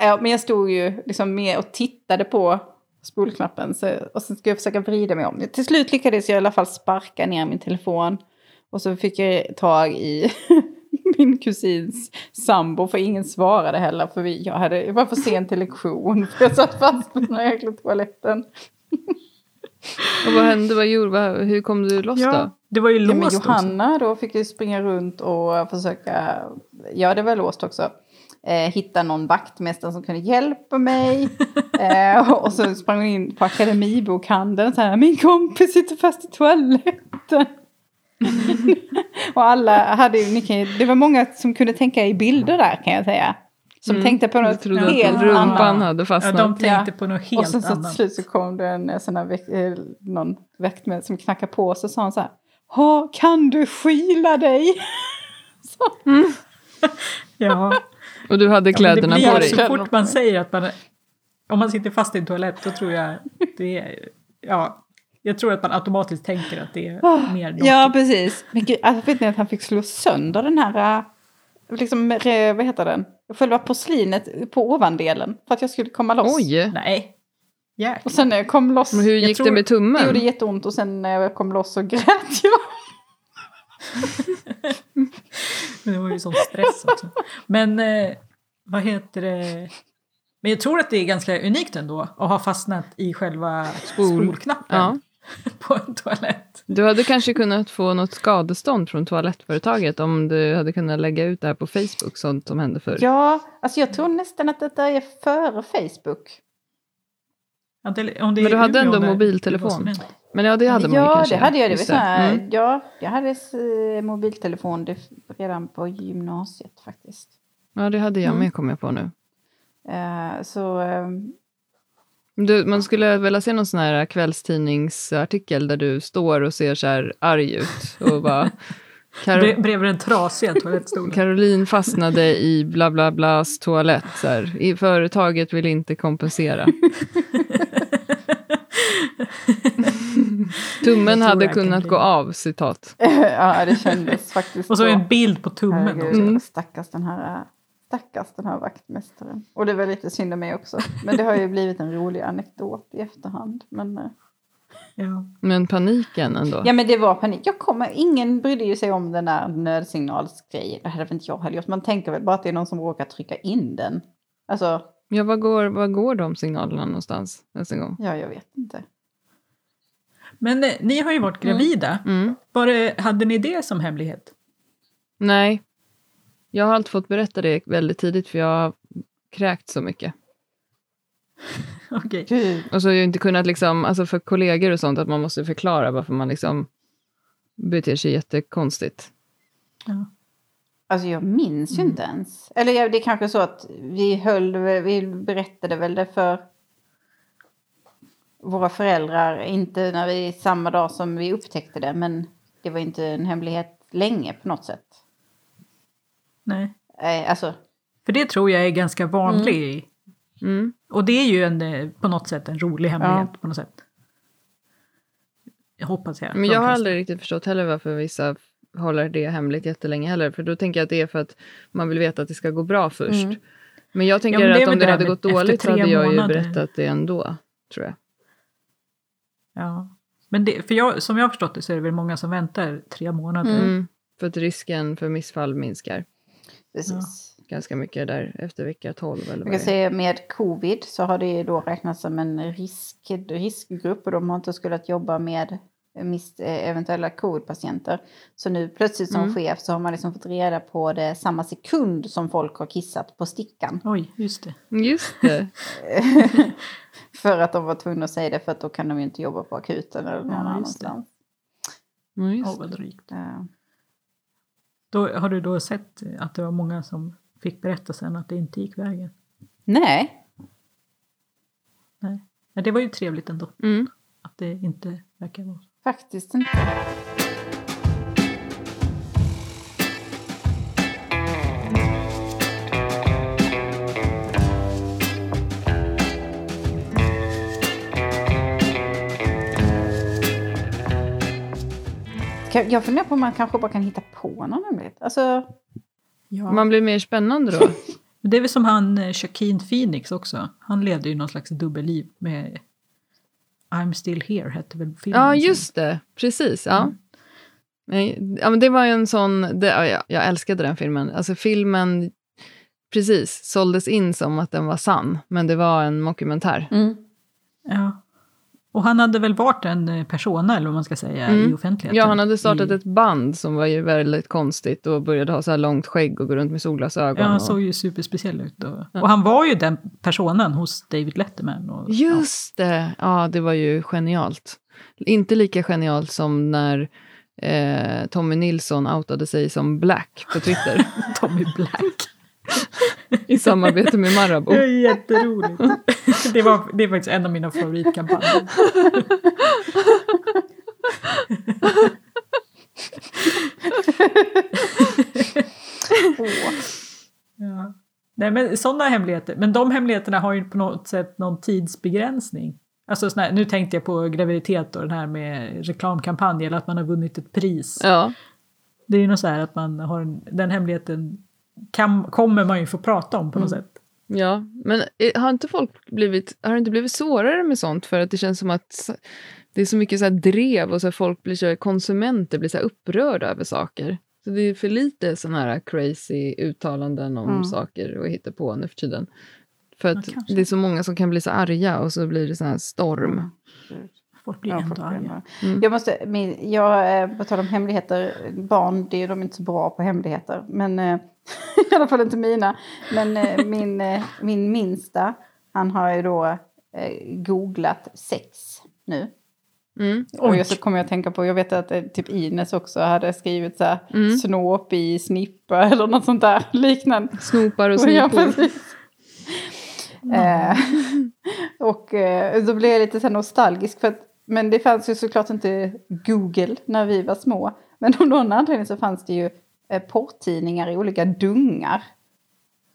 Ja, men jag stod ju liksom med och tittade på spolknappen. Så, och sen skulle jag försöka vrida mig om. Till slut lyckades jag i alla fall sparka ner min telefon. Och så fick jag tag i min kusins sambo. För ingen svarade heller. För vi, jag, hade, jag var för sen till lektion. För jag satt fast på den här jäkla toaletten. Och vad hände? Vad gjorde, vad, hur kom du loss då? Ja, det var ju Ja, men låst också. Johanna då fick ju springa runt och försöka... Ja, det var låst också. Eh, hitta någon vaktmästare som kunde hjälpa mig. eh, och så sprang hon in på akademibokhandeln så här, min kompis sitter fast i toaletten. och alla hade ju, det var många som kunde tänka i bilder där kan jag säga. Som Mm. tänkte på Jag något trodde helt att rumpan annat. hade Ja, fastnat. de tänkte Ja. på något Och helt sen så till annat. slut så kom det en eh, sån här väk, eh, någon väktmästare som knackade på och så sa han så här. "Ha, kan du skyla dig? så. Ja. Och du hade Ja, kläderna det på blir dig. Så fort man säger att man... Om man sitter fast i en toalett då tror jag det är... Ja, jag tror att man automatiskt tänker att det är mer något. Ja, precis. Men gud, alltså, vet ni att han fick slå sönder den här, äh, liksom, vad heter den? Själva porslinet på ovandelen för att jag skulle komma loss. Oj! Nej. Jäklar. Och sen när jag kom loss, Men hur gick tror- det med det tummen? gjorde jätteont och sen när jag kom loss så grät jag. Men det var ju sån stress också. Men eh, vad heter det? Men jag tror att det är ganska unikt ändå att ha fastnat i själva Spol. spolknappen Ja. på en toalett. Du hade kanske kunnat få något skadestånd från toalettföretaget om du hade kunnat lägga ut det här på Facebook, sånt som hände förr. Ja, alltså jag tror nästan att detta är före Facebook. Att det- om det Men du hade ändå mobiltelefon. det. Men ja, det hade man ju ja, kanske. det hade jag. Det var Just så här, Mm. Ja, jag hade eh, mobiltelefon det, redan på gymnasiet faktiskt. Ja, det hade jag Mm. med, kommer jag på nu. Eh, så eh, Du, man skulle vilja se någon sån här kvällstidningsartikel där du står och ser så här arg ut och bara... Karo- Bre- Bredvid den trasiga toalettstolen. Caroline fastnade i bla bla blas toalett. Så här. I, företaget vill inte kompensera. Tummen hade kunnat gå av, citat. ja, det kändes faktiskt Och så en bild på tummen Herregud. Mm. stackars den här Stackars den här vaktmästaren. Och det var lite synd om mig också. Men det har ju blivit en rolig anekdot i efterhand. Men, eh, Ja. Men paniken ändå. ja men det var panik. Jag kommer, ingen brydde ju sig om den där nödsignalsgrejen. Det hade väl inte jag heller gjort. Man tänker väl bara att det är någon som råkar trycka in den. Alltså, Ja, vad går, vad går de signalerna någonstans nästa gång? ja jag vet inte. Men eh, ni har ju varit gravida. Mm. Var det, hade ni det som hemlighet? Nej, jag har alltid fått berätta det väldigt tidigt för jag har kräkt så mycket. Okej. Och så har jag inte kunnat, liksom, alltså för kollegor och sånt, att man måste förklara varför man liksom beter sig jättekonstigt. Ja. Alltså jag minns ju inte ens. Eller ja, det är kanske så att vi höll, vi berättade väl det för våra föräldrar. Inte när vi, samma dag som vi upptäckte det. Men det var inte en hemlighet länge på något sätt. Nej. Eh, alltså, För det tror jag är ganska vanlig. Mm. Och det är ju en, eh, på något sätt en rolig hemlighet. På något sätt. Jag hoppas jag. Men jag har aldrig riktigt förstått heller varför vissa håller det hemligt jättelänge heller. För då tänker jag att det är för att man vill veta att det ska gå bra först. Mm. Men jag tänker Ja, men att om det det hade gått dåligt så hade jag ju månader. berättat det ändå, tror jag. Ja. Men det, för jag, som jag har förstått det så är det väl många som väntar tre månader. Mm. För att risken för missfall minskar precis. ganska mycket där efter vecka 12 eller Jag vad kan säga med covid så har det då räknats som en risk, riskgrupp och de har inte skulle jobba med mis, eh, eventuella covid-patienter. Så nu plötsligt som Mm. chef så har man liksom fått reda på det samma sekund som folk har kissat på stickan. Oj, just det. Just det. för att de var tvungna att säga det för att då kan de ju inte jobba på akuten eller någon Ja, just det. annanstans. Ja, just. Eh, Då, har du då sett att det var många som fick berätta sen att det inte gick vägen? Nej, Nej. Men det var ju trevligt ändå. Mm. Att det inte verkar vara så. Faktiskt inte. Jag funderar på om man kanske bara kan hitta på någon hemlighet. Alltså, Ja. Man blir mer spännande då. Det är väl som han eh, Joaquin Phoenix också. Han levde ju någon slags dubbelliv med I'm still here hette väl filmen. Ja, just det. Precis. Ja. Mm. Ja, men det var ju en sån... Det, ja, ja, jag älskade den filmen. Alltså filmen, precis, såldes in som att den var sann. Men det var en mockumentär. mm. Ja. Och han hade väl varit en eh, persona, eller vad man ska säga, Mm. i offentligheten? Ja, han hade startat I, ett band som var ju väldigt konstigt och började ha så här långt skägg och gå runt med solglasögon. Ja, han och... såg ju superspeciell ut. Och, Ja. och han var ju den personen hos David Letterman. Och, Just det! Ja, det var ju genialt. Inte lika genialt som när eh, Tommy Nilsson outade sig som Black på Twitter Ja, Tommy Black. I samarbete med Marabou. Det är jätteroligt. det, var, det är faktiskt en av mina favoritkampanjer. Åh. Ja. Nej, men sådana hemligheter. Men de hemligheterna har ju på något sätt någon tidsbegränsning. Alltså sån här, nu tänkte jag på graviditet och den här med reklamkampanj eller att man har vunnit ett pris. Ja, Det är ju något så här att man har en, den hemligheten kan, kommer man ju få prata om på något sätt. ja. men har inte folk blivit, har det inte blivit svårare med sånt för att det känns som att det är så mycket så här drev och så här folk blir så, konsumenter blir så här upprörda över saker. Så det är för lite sådana här crazy uttalanden om Mm. saker och hitta på nu för tiden. För att Ja, det är så många som kan bli så arga och så blir det så här storm. Folk blir Ja, ändå arga. Mm. Jag måste, min, jag, eh, på tal om hemligheter, barn, det är de inte så bra på hemligheter. Men eh, i alla fall inte mina. Men eh, min, min minsta, han har ju då googlat sex nu. Mm. Och jag så kommer jag att tänka på, jag vet att typ Ines också hade skrivit så här, Mm. snåp i snippa eller något sånt där liknande. Snopar och. Eh, och eh, då blev jag lite så nostalgisk. För att, men det fanns ju såklart inte Google när vi var små. Men av någon anledning så fanns det ju eh, porrtidningar i olika dungar.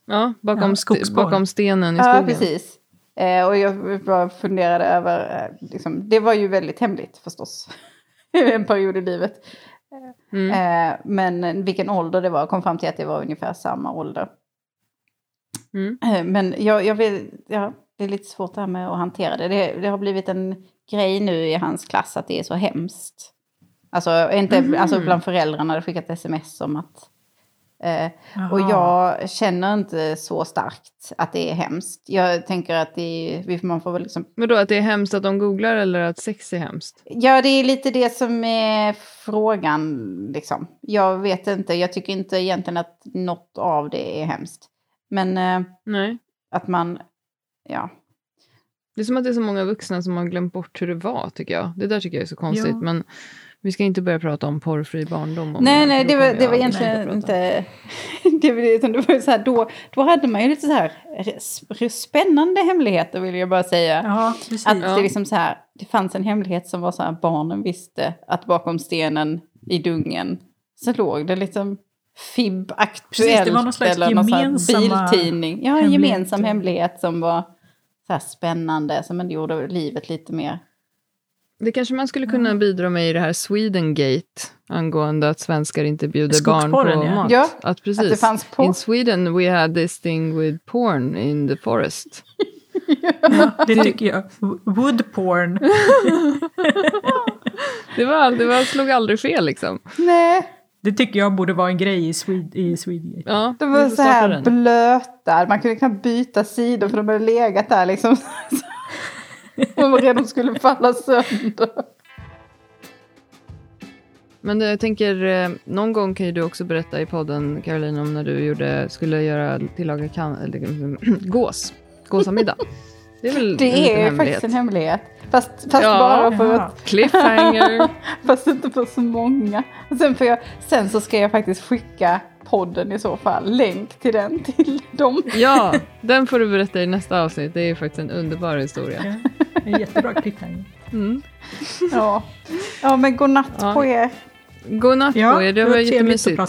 Ja, bakom, Ja, st- bakom stenen i Ja, skogen. precis. Eh, och jag bara funderade över, eh, liksom, det var ju väldigt hemligt förstås. en period i livet. Mm. Eh, men vilken ålder det var, jag kom fram till att det var ungefär samma ålder. Mm. Eh, Men jag, jag vill, ja, det är lite svårt det här med att hantera det. det. Det har blivit en grej nu i hans klass att det är så hemskt. Alltså, inte, Mhm. alltså bland föräldrarna hade skickat sms om att... Eh, och jag känner inte så starkt att det är hemskt. Jag tänker att det är, man får väl liksom... Men då att det är hemskt att de googlar eller att sex är hemskt? Ja, det är lite det som är frågan liksom. Jag vet inte, jag tycker inte egentligen att något av det är hemskt. Men eh, att man, ja, Det är som att det är så många vuxna som har glömt bort hur det var, tycker jag. Det där tycker jag är så konstigt. Ja. Men vi ska inte börja prata om porrfri barndom. Om Nej, nej, det var, det var egentligen inte... Det var, utan det var så här, då, då hade man ju lite så här spännande hemligheter vill jag bara säga. Ja, precis. Att Ja. det liksom så här, det fanns en hemlighet som var så här, barnen visste att bakom stenen i dungen så låg det liksom FIB Precis, Aktuellt det var någon slags eller någon så här gemensamma biltidning. Ja, en gemensam hemlighet som var så här spännande, som ändå gjorde livet lite mer... Det kanske man skulle kunna bidra med i det här Swedengate angående att svenskar inte bjuder barn på ja. mat. Ja, att precis. Att det fanns på... In Sweden we had this thing with porn in the forest. Ja, det tycker jag. Wood porn. Det, var, det var, slog aldrig fel liksom. Nej, Det tycker jag borde vara en grej i, Swed, i Swedgate. Ja, de var så här blöta. Man kunde knappt byta sidor för de hade legat där liksom. De var redan skulle falla sönder. Men jag tänker, eh, någon gång kan ju du också berätta i podden, Caroline, om när du gjorde, skulle göra tillaga kan, eller, gås. Gåsamiddag. Det är väl en Det liten är ju hemlighet. faktiskt en hemlighet. Fast, fast Ja. bara för att... Cliffhanger. Fast inte för så många. Sen, får jag, sen så ska jag faktiskt skicka podden i så fall. Länk till den till dem. Ja, den får du berätta i nästa avsnitt. Det är ju faktiskt en underbar historia. Ja, en jättebra cliffhanger. Mm. Ja, ja men god natt Ja. på er. God natt Ja, på er, det var jättemysigt.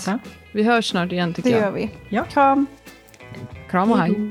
Vi hörs snart igen tycker Det jag. gör vi. Ja. Kram. Kram och hej.